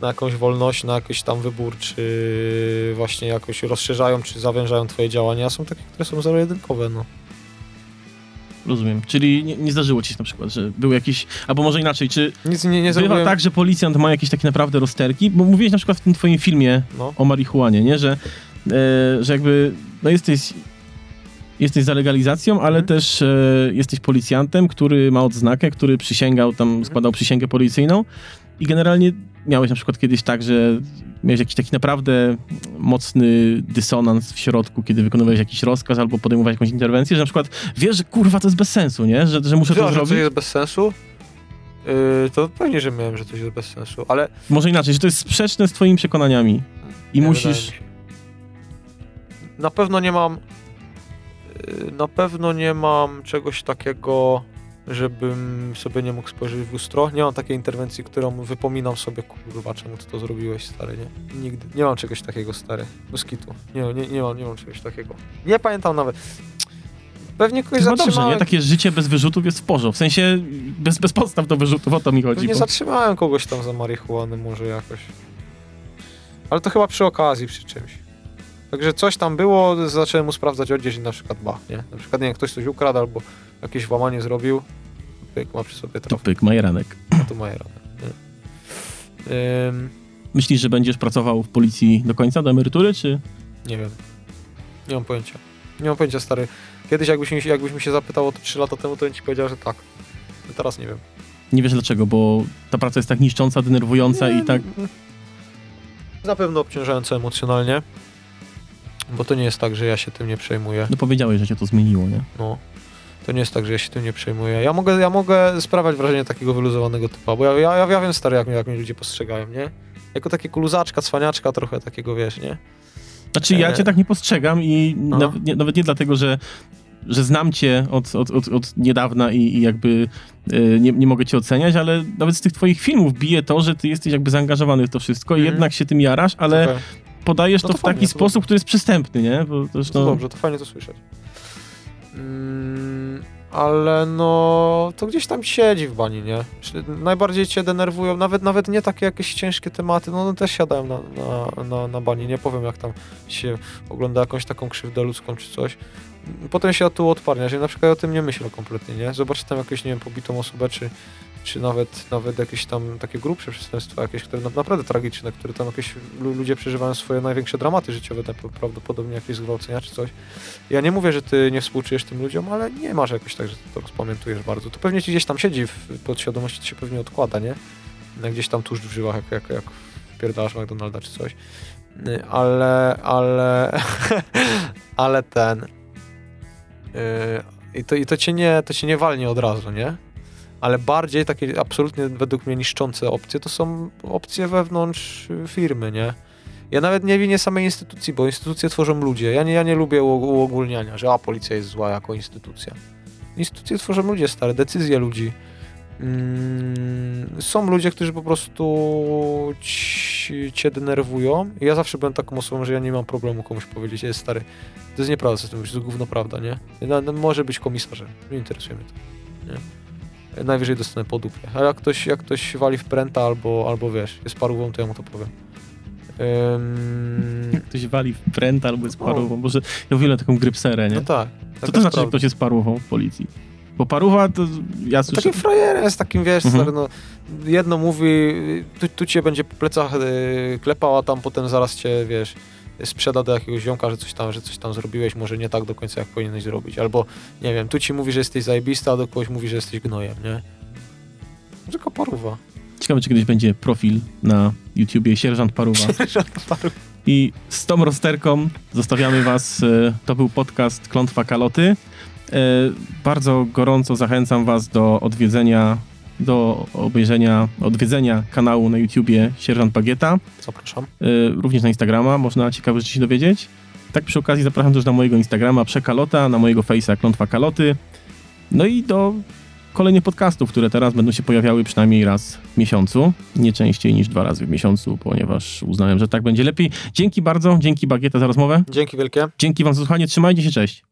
na jakąś wolność, na jakiś tam wybór, czy właśnie jakoś rozszerzają, czy zawężają twoje działania, są takie, które są zero-jedynkowe, no. Rozumiem. Czyli nie, nie zdarzyło ci się na przykład, że był jakiś... Albo może inaczej, czy Nic nie, nie bywa tak, że policjant ma jakieś takie naprawdę rozterki? Bo mówiłeś na przykład w tym twoim filmie No. o marihuanie, nie? Że, e, że jakby no jesteś, jesteś za legalizacją, ale Mhm. też e, jesteś policjantem, który ma odznakę, który przysięgał, tam składał przysięgę policyjną i generalnie miałeś na przykład kiedyś tak, że miałeś jakiś taki naprawdę mocny dysonans w środku, kiedy wykonywałeś jakiś rozkaz albo podejmowałeś jakąś interwencję, że na przykład wiesz, że kurwa to jest bez sensu, nie? Że, że muszę Że, to że zrobić. coś jest bez sensu? Yy, to pewnie, że miałem, że coś jest bez sensu, ale Może inaczej, że to jest sprzeczne z twoimi przekonaniami i Nie, musisz... Na pewno nie mam. yy, Na pewno nie mam czegoś takiego, żebym sobie nie mógł spojrzeć w lustro. Nie mam takiej interwencji, którą wypominam sobie, kurwa, czemu ty to zrobiłeś, stary, nie? Nigdy. Nie mam czegoś takiego, stary. Bez kitu. Nie, nie, nie, mam, nie mam czegoś takiego. Nie pamiętam nawet. Pewnie kogoś Chyba dobrze, zatrzymałem. nie? Takie życie bez wyrzutów jest w porządku. W sensie bez, bez podstaw do wyrzutów, o to mi chodzi. Pewnie Bo... zatrzymałem kogoś tam za marihuanę może jakoś. Ale to chyba przy okazji, przy czymś. Także coś tam było, zacząłem mu sprawdzać odzież i na przykład bach, nie? Na przykład, nie ktoś coś ukradł albo jakieś włamanie zrobił, pyk, ma przy sobie To trofę, pyk, majeranek. a rany. Nie? Ym, Myślisz, że będziesz pracował w policji do końca, do emerytury, czy... nie wiem. Nie mam pojęcia. Nie mam pojęcia, stary. Kiedyś jakbyś mi, się- jakbyś mi się zapytał o to 3 lata temu, to bym ci powiedział, że tak. A teraz nie wiem. Nie wiesz dlaczego, bo ta praca jest tak niszcząca, denerwująca i tak... Na pewno obciążające emocjonalnie, bo to nie jest tak, że ja się tym nie przejmuję. No powiedziałeś, że cię to zmieniło, nie? No. To nie jest tak, że ja się tym nie przejmuję. Ja mogę, ja mogę sprawiać wrażenie takiego wyluzowanego typa, bo ja, ja, ja, wiem stary, jak mnie, jak mnie ludzie postrzegają, nie? Jako takiego luzaczka, cwaniaczka trochę takiego, wiesz, nie? Znaczy ja E. cię tak nie postrzegam i No. nawet nie, nawet nie dlatego, że że znam cię od, od, od, od niedawna i, i jakby e, nie, nie mogę cię oceniać, ale nawet z tych twoich filmów bije to, że ty jesteś jakby zaangażowany w to wszystko i Mhm. jednak się tym jarasz, ale Okej. podajesz No to, to w taki to sposób, dobrze. który jest przystępny, nie? Bo zresztą... dobrze, to fajnie to słyszeć. Mm, ale no, to gdzieś tam siedzi w bani, nie? Najbardziej cię denerwują, nawet nawet nie takie jakieś ciężkie tematy, no, no też siadałem na, na, na, na bani, nie powiem jak tam się ogląda jakąś taką krzywdę ludzką czy coś. Potem się tu odparnia, że na przykład o tym nie myślę kompletnie, nie? Zobacz tam jakąś, nie wiem, pobitą osobę, czy, czy nawet, nawet jakieś tam takie grubsze przestępstwa jakieś, które na- naprawdę tragiczne, które tam jakieś lu- ludzie przeżywają swoje największe dramaty życiowe, tak prawdopodobnie jakieś zgwałcenia czy coś. Ja nie mówię, że ty nie współczujesz tym ludziom, ale nie masz jakoś tak, że ty to rozpamiętujesz bardzo. To pewnie ci gdzieś tam siedzi w podświadomości, to się pewnie odkłada, nie? Gdzieś tam tuż w żyłach, jak, jak, jak wpierdalasz McDonalda czy coś. Y, Ale, ale, ale ten... y, I to, i to, cię nie, to cię nie walnie od razu, nie? Ale bardziej takie absolutnie według mnie niszczące opcje to są opcje wewnątrz firmy, nie? Ja nawet nie winię samej instytucji, bo instytucje tworzą ludzie. Ja nie, ja nie lubię uog- uogólniania, że a policja jest zła jako instytucja. Instytucje tworzą ludzie stare, decyzje ludzi. Mm, są ludzie, którzy po prostu ci, cię denerwują. Ja zawsze byłem taką osobą, że ja nie mam problemu komuś powiedzieć, jest stary, to jest nieprawda, to jest gówno prawda, nie? No, no, może być komisarzem, nie interesuje mnie to. Nie? Najwyżej dostanę po dupie. A jak ktoś, jak ktoś wali w pręta albo, albo wiesz, jest parówą, to ja mu to powiem. Ym, Ktoś wali w pręt albo jest parową. Może ja uwielbiam taką grypserę, nie? no tak. Co to znaczy, że sprawa. ktoś jest parową w policji? Bo paruwa to ja słyszę... takim frajerem jest, takim wiesz, Mhm. stary, no, jedno mówi, tu, tu cię będzie po plecach y, klepał, a tam potem zaraz cię, wiesz, sprzeda do jakiegoś ziomka, że coś tam, że coś tam zrobiłeś, może nie tak do końca, jak powinieneś zrobić. Albo, nie wiem, tu ci mówi, że jesteś zajebista, a do kogoś mówi, że jesteś gnojem, nie? Tylko paruwa. Ciekawe, czy kiedyś będzie profil na YouTubie Sierżant Paruwa. I z tą rozterką zostawiamy was. e, To był podcast Klątwa Kaloty. E, Bardzo gorąco zachęcam was do odwiedzenia, do obejrzenia, odwiedzenia kanału na YouTubie Sierżant Bagieta. Zapraszam. e, Również na Instagrama można ciekawe rzeczy się dowiedzieć. Tak przy okazji zapraszam też na mojego Instagrama Przekalota, na mojego Face'a Klątwa Kaloty. No i do kolejnych podcastów, które teraz będą się pojawiały przynajmniej raz w miesiącu. Nie częściej niż dwa razy w miesiącu, ponieważ uznałem, że tak będzie lepiej. Dzięki bardzo, dzięki Bagieta za rozmowę. Dzięki wielkie. Dzięki wam za słuchanie, trzymajcie się, cześć.